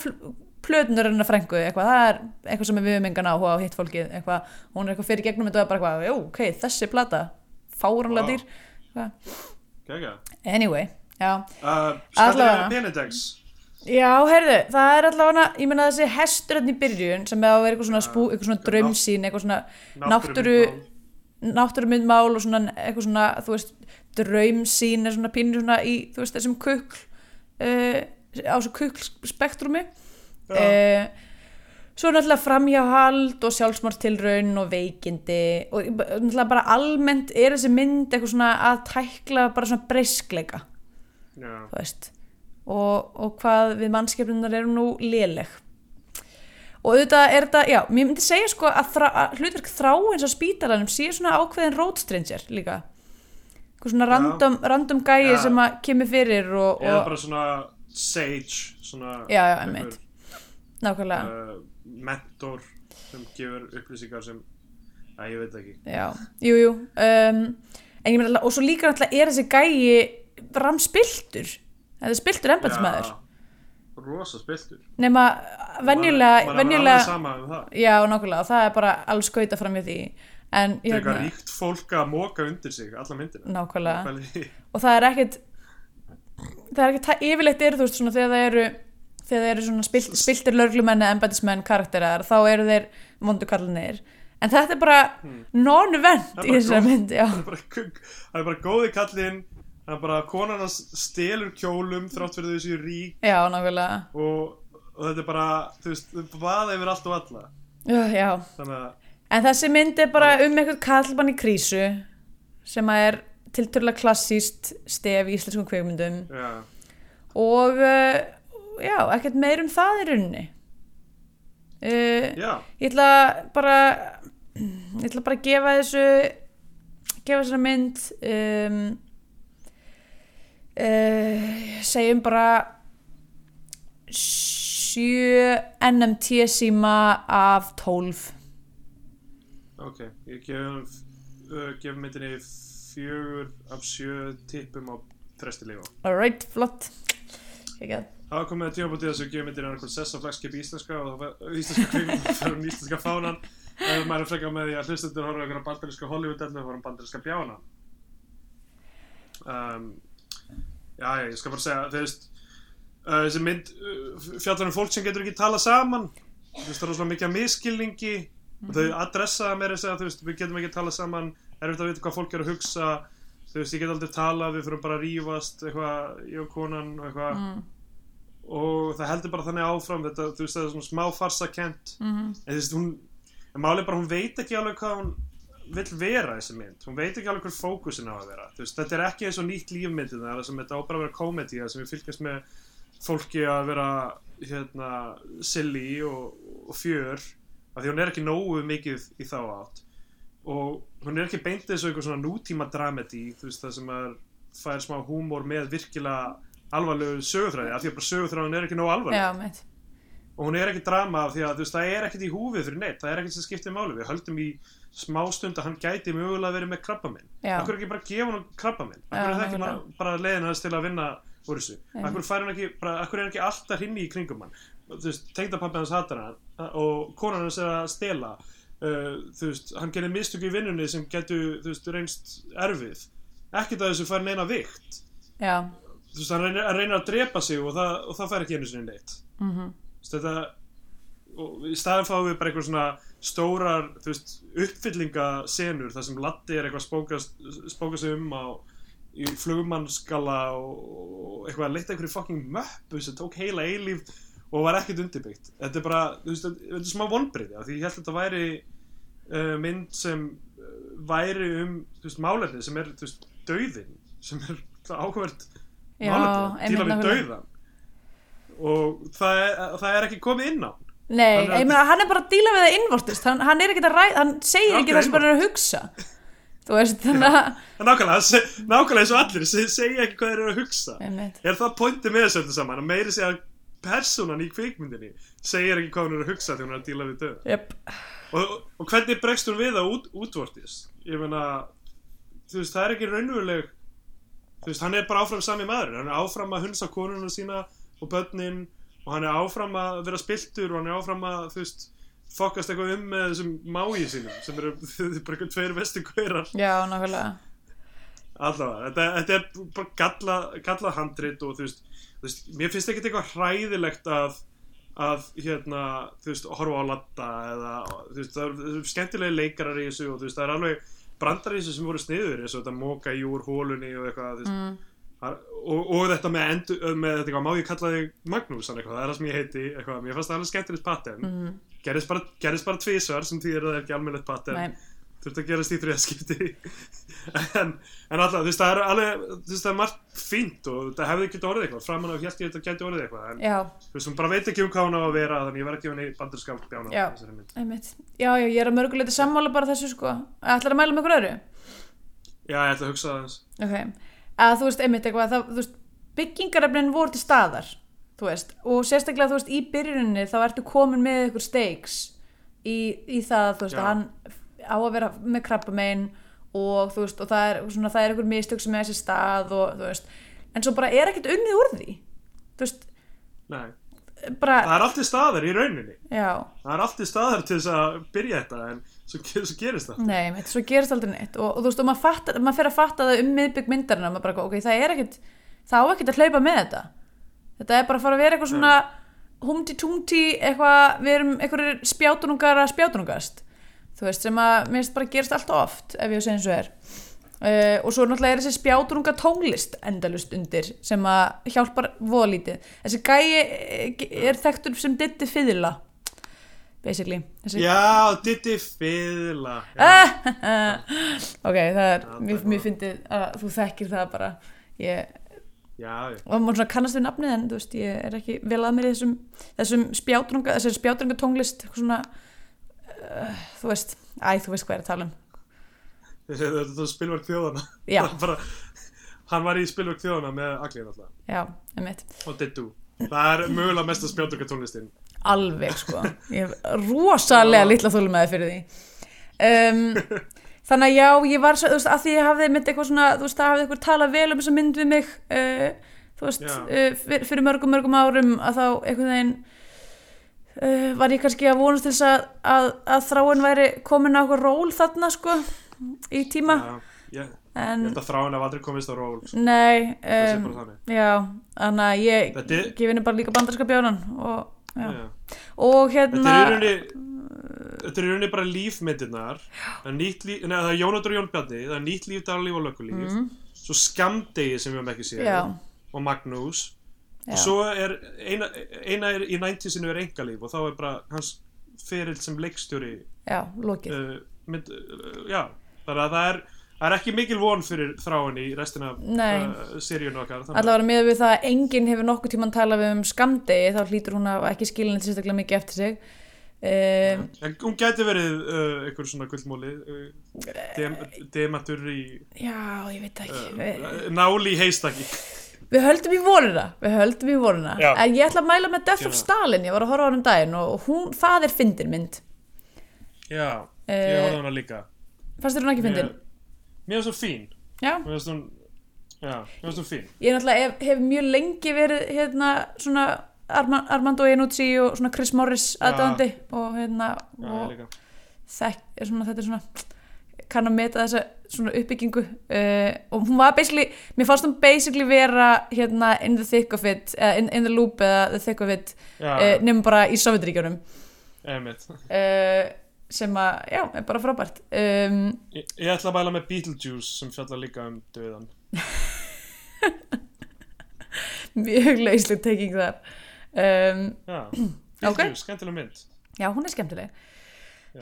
plötunar hennar frængu eitthvað, það er eitthvað sem við höfum engan áhuga á hitt fólkið, eitthvað, hún er eitthvað fyrir gegnum þetta og er bara eitthvað, jú, ok, þessi plata fáranlega dýr. Kækja. anyway, já Uh, Allavega. Penedex. Já, heyrðu, það er allavega, ég meina þessi hestur hérna í byrjun sem er að vera eitthvað svona, spú, eitthvað svona draumsýn, eitthvað svona náttúru, náttúrumyndmál og svona eitthvað svona, þú veist, draumsýn er svona pínur svona í, þú veist, þessum kukl, uh, á þessu kukl spektrumi. Já. Uh, svo náttúrulega framhjáhald og sjálfsmártilraun og veikindi og náttúrulega bara almennt er þessi mynd eitthvað svona að tækla bara svona breyskleika þú veist og, og hvað við mannskepnunar eru nú léleg og auðvitað er þetta, já, mér myndi segja sko að, þrá, að hlutverk þráins á spítalanum sé svona ákveðin road stranger líka svona random, random gæi Já. sem að kemur fyrir og, Eða og bara svona sage, svona... já, já, einmitt. nákvæmlega. uh, mentor sem gefur upplýsingar sem að ég veit ekki. Já, jú, jú. Um, meina, og svo líka náttúrulega er þessi gæi ram spiltur þetta er spiltur embætismæður Já, rosa spiltur nema venjulega, venjulega sama um það. Já, nákvæmlega, það er bara alls skauta fram í því en, er eitthvað hérna, ríkt fólk að móka undir sig alla myndina. Nákvæmlega. Og það er ekkit það er ekkit, yfirleitt eru þú veist svona þegar það eru þegar það eru svona spilt, spiltir lörglumenni, embætismenn, karakterar þá eru þeir vondu kallinir en þetta er bara non-event Hmm. Er í þessari góð- mynd, já. Það er bara, það er bara góði kallinn Það er bara konan hans stelur kjólum þrátt fyrir þau séu rík. Já, nákvæmlega, og, og þetta er bara, þú veist, baða yfir allt og alla. Já, já. Þannig að, En þessi mynd er bara um eitthvað kallmann í krísu sem að er tilturlega klassíst stef í íslenskum kveikmyndum já, og uh, já, ekkert meir um það í rauninni. Uh, já. ég ætla bara ég ætla bara að gefa þessu gefa þessari mynd um, uh, segjum bara sjö NMT síma af 12 Ok, ég gef, uh, gef myndinni fjögur af sjö tippum á fresti lífa. Alright, flott. Að Það var komið að tímabútið þess að gefa myndinni annað sessa flagskip íslenska og íslenska það var um íslenska fánan. Ef maður er frekar með því að hlustendur horfa einhverja bandaríska Hollywood-dellu þá var hann bandaríska bjána um, Já, ég skal bara segja þú veist uh, þessi mynd uh, fjallar um fólk sem getur ekki tala saman. Þú veist, það er svona mikið af miskilningi og þau adressa meira að segja, veist, við getum ekki tala saman erfitt að vita hvað fólk er að hugsa þú veist, ég get aldrei tala, við fyrir bara að rífast eitthvað, ég og konan eitthvað. Og það heldur bara þannig áfram þetta, þú veist, það er svona smá farsakent Mhm. en þú veist, hún en málið er bara, hún veit ekki alveg hvað hún vill vera þessi mynd, hún veit ekki alveg hver fókusin á að vera, veist, þetta er ekki eins og nýtt lífmyndin það sem þetta á bara að vera komedi sem við fylgjast með fólki að vera hérna, silly og, og fjör af því hún er ekki nógu mikið í þá átt. Og hún er ekki beint eins og einhver svona nútíma dramedy þú veist, það sem er fær smá húmor með virkilega alvarlegu sögutræði af því að bara sögutræðin er ekki nógu alvarleg já, og hún er ekki drama af því að þú veist, það er ekkert í húfið fyrir neitt, það er ekkert sem skiptir máli. Við höldum í smá stund að hann gæti mögulega verið með krabba minn Já. Akkur ekki bara gefa hann krabba minn Já, Akkur er það ekki bara, bara leiðin hans til að vinna úr þessu? Hann ekki, bara, akkur er hann ekki alltaf hrinni í kringum hann Þú veist, tengdapappi hans hatar hann og konan hans er að stela. Uh, þú veist, hann gerir mistöku í vinnunni sem getur, þú veist, reynst erfið. Ekkert að þessu fær neina vikt. Já, þú veist, hann reynir, hann reynir að drepa sig og það, og það fær ekki einu sinni neitt. Mhm. Þú veist, þetta og í staðin fáum við bara eitthvað svona stórar, þú veist, uppfyllingasenur þar sem Latti er eitthvað spókast, spókast um á í flugmannskala og, og eitthvað að leita einhverju fucking möppu sem tók heila eilíf og var ekkert undirbyggt. Þetta er bara, þú veist, þetta er smá vonbriði því ég held að þetta væri uh, mynd sem uh, væri um þú veist, málefni sem er, þú veist, dauðin sem er áhverð málefni, til að við dauðan og það er, það er ekki komið inn á Nei, ég meina, hann er bara að díla við það innvortist hann, hann er ekki að ræða, hann segir ekki það sem hann er að hugsa. Þú veist, þannig að nákvæmlega, nákvæmlega eins og allir se- segja ekki hvað þeir eru að hugsa. Einmitt. er það pointið með þessu öllu saman að meiri segja að persónan í kvikmyndinni segir ekki hvað hún er að hugsa þegar hún er að díla við döð. Jöp, og, og hvernig bregst hún við það út, útvortis? Ég meina þú veist, það er ekki raunveruleg þú veist, hann er bara áfram sami maður. Hann er áfram að hunsa konuna sína og börnin og hann er áfram að vera spiltur og hann er áfram að þú veist, fokast eitthvað um með þessum mági sínum sem eru bara eitthvað tveir vestu gaurar. Já, nákvæmlega. Allavega, þetta, þetta er bara galla, galla handrit og þú veist, veist mér finnst ekki eitthvað hræðilegt að að hérna, þú veist, horfa á latta eða, þú veist, það eru- eru skemmtilegi leikarar í þessu og þú veist, það er alveg brandar í þessu sem voru sniður eins og þetta móka í úr hólunni og eitthvað, þú veist mm. það- og, og þetta með, endur, með þetta eitthvað, má ég kalla þig Magnús, það er það sem ég heiti eitthvað, mér fannst það alveg skemmtilegt pattern Mm. gerist bara, gerist bara tvísvar sem því er það er ekki almennilegt pattern Nei, þurfti að gerast í þriðaskipti en, en alltaf, þú veist, það er alveg þú veist, það er margt fínt og það hefði ekki orðið eitthvað, framan af hjælt ég þetta gæti orðið eitthvað en já, þú veist, hún bara veit ekki um hvað hún á að vera þannig ég verð ekki henni bandarskap bjána Já. þessari mynd. Já, já, ég er að mörguleiti sammála bara þessu sko Ætlar að mæla með ykkur öðru? já, ég ætla að hugsa eins Ok, að þú veist, einmitt eitthvað það, þú veist, byggingarefnin voru til staðar þú veist, og sérstaklega þú veist í byrjuninni þá ertu komin með ykkur stakes í, í það þú veist Já. að hann á að vera með krabbamein og þú veist og það er, svona, það er ykkur mistök sem er þessi stað og þú veist en svo bara er ekkert unnið úr því. Þú veist, bara Það er alltaf staðar í rauninni. já, Það er alltaf staðar til þess að byrja þetta en svo, svo gerist það. nei, þetta svo gerist aldrei neitt. Og, og þú veist, og maður, maður fer að fatta það um miðbygg myndarinn maður bara, ok, það er ekkert það á ekkert að hlaupa með þetta. Þetta er bara að fara að vera eitthvað svona humti-tumti, eitthvað við erum einhverjir spjátunungar að spjátunungast þú veist, sem að mér finnst bara gerist allt of oft, ef ég segja eins og er uh, og svo náttúrulega er þessi spjátununga tónlist endalust undir sem að hjálpar voðalítið þessi gæi eh, er þekktur sem ditti fiðla basically þessi Já, Fiðla. Ah! ok, það er, Já, mér, mér fyndið að þú þekkir það bara ég, Já, og maður svona kannast við nafnið en þú veist, ég er ekki vel að mér í þessum þessum spjátrunga, þessum spjátrunga tónlist svona uh, þú veist, æ, þú veist hvað er að tala um Þetta er spilverk þjóðana. Er bara, hann var í spilverk þjóðana með Aglið alltaf. já, Og Diddu. Það er mögulega mesta spjátöka tónlistin. alveg sko ég hef rosalega litla þólumæði fyrir því um, þannig að já, ég var svo, þú veist, að því ég hafði mynd eitthvað svona, þú veist, það hafði eitthvað talað vel um þessa mynd við mig uh, þú veist, uh, fyr, fyrir mörgum, mörgum árum að þá einhvern veginn uh, var ég kannski að vonast til þess að, að, að þráin væri komin á okkur ról þarna sko í tíma? Já, ég, en ég held að þráin hef aldrei komist á ról. sko. nei um, já, þannig að ég er- gefi henni bara líka bandarska bjánan og, og hérna Þetta er í rauninni bara lífmyndirnar. Líf, það er Jónóttur og Jón Bjarni Það er nýtt líf, daglíf og lögulíf mm, Svo skamdegi sem við höfum ekki séð. Og Magnús. Og svo er eina, eina er í 90-sinu er engalíf Og þá er bara hans ferill sem leikstjóri já, lokið. uh, mynd, uh, Já, þannig að það er Það er ekki mikil von fyrir þráin í restina af uh, seríun okkar allavega með við það að enginn hefur nokkuð tíman talað um skamdegi þá hlýtur hún að ekki skilin þetta sérstaklega mikið eftir sig. Um, En hún gæti verið uh, einhver svona gullmóli uh, dem, Demantur í já, ég veit það ekki Náli í heistaki við höldum í voruna við höldum í voruna Já. en ég ætla að mæla með Death of Gerðu það. Stalin ég var að horfa á hann um daginn og hún, það er fyndin mynd. Já, Eh, ég horfði á hana líka. fannst þér hún ekki fyndin? Mér mér finnst hún fín. Já, Mér finnst hún Já, mér finnst hún fín. Ég náttúrulega hef, hef mjög lengi verið hérna svona Arma, Armando Iannucci og svona Chris Morris aðdöðandi og hérna Já, og ég líka. þekk, er svona, þetta er svona kann að meta þessa svona uppbyggingu uh, og hún var basically mér fannst hún basically vera hérna in the thick of it, eða in, in the loop eða the thick of it, uh, nema bara í Sovjetríkjunum einmitt. Uh, sem að, já, er bara frábært. Um, ég, ég ætla að bæla með Beetlejuice sem fjallar líka um döðan mjög lausleg teking þar. Um, Já. Beetlejuice, skemmtileg mynd. Já, hún er skemmtileg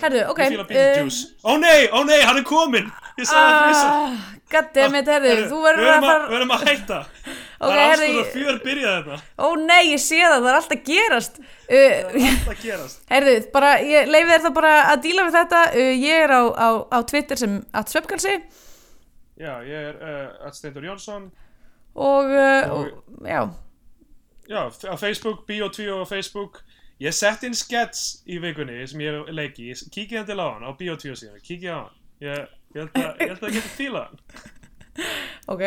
herðu, ok Beetlejuice Ó nei, ó nei, hann er kominn. Ég sagði það fyrir ah, goddammit, herðu, þú verður að að, fara við erum að hætta. Það er alls konar fjör byrjað þetta ó nei, ég sé það, það er alltaf að gerast. Uh, Það er að gerast. Heyrðu, bara, ég leifi þér þá bara að díla við þetta. Uh, Ég er á, á, á Twitter sem að svefgalsi Já, ég er uh, að Steindur Jónsson. Og, uh, Og- og já, Já, á Facebook, Bio2 á Facebook Ég sett inn skets í vikunni sem ég leiki, kíkið hann til á hann á Bio2 síðan, kíkið á hann. Ég, ég held að, ég held að ég geti fílað hann. Ok.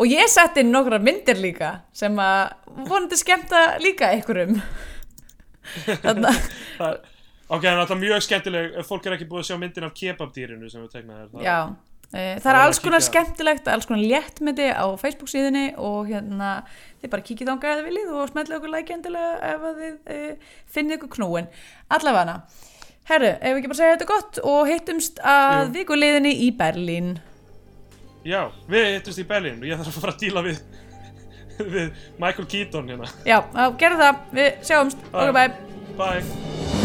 Og ég sett inn nokkra myndir líka sem að vonandi skemmta líka einhverjum. Þannig að Það Ok, það er alltaf mjög skemmtileg fólk er ekki búið að sjá myndin af kebabdýrinu sem við tegnaði þér Já, það Það er alls konar skemmtilegt, alls konar léttmyndi á Facebook síðunni og hérna þið bara kíkið þangað eða viljið og smellið okkur like endilega ef þið e, finnið ykkur knúin. Allavega Herru, ef við ekki bara segja þetta gott og hittumst að Jú. vikuliðinni í Berlín. Já, við hittumst í Berlín og ég þarf að fara að díla við við Michael Keaton hérna Já, gerðu það, við sjáumst, Bye. ok bye. Bye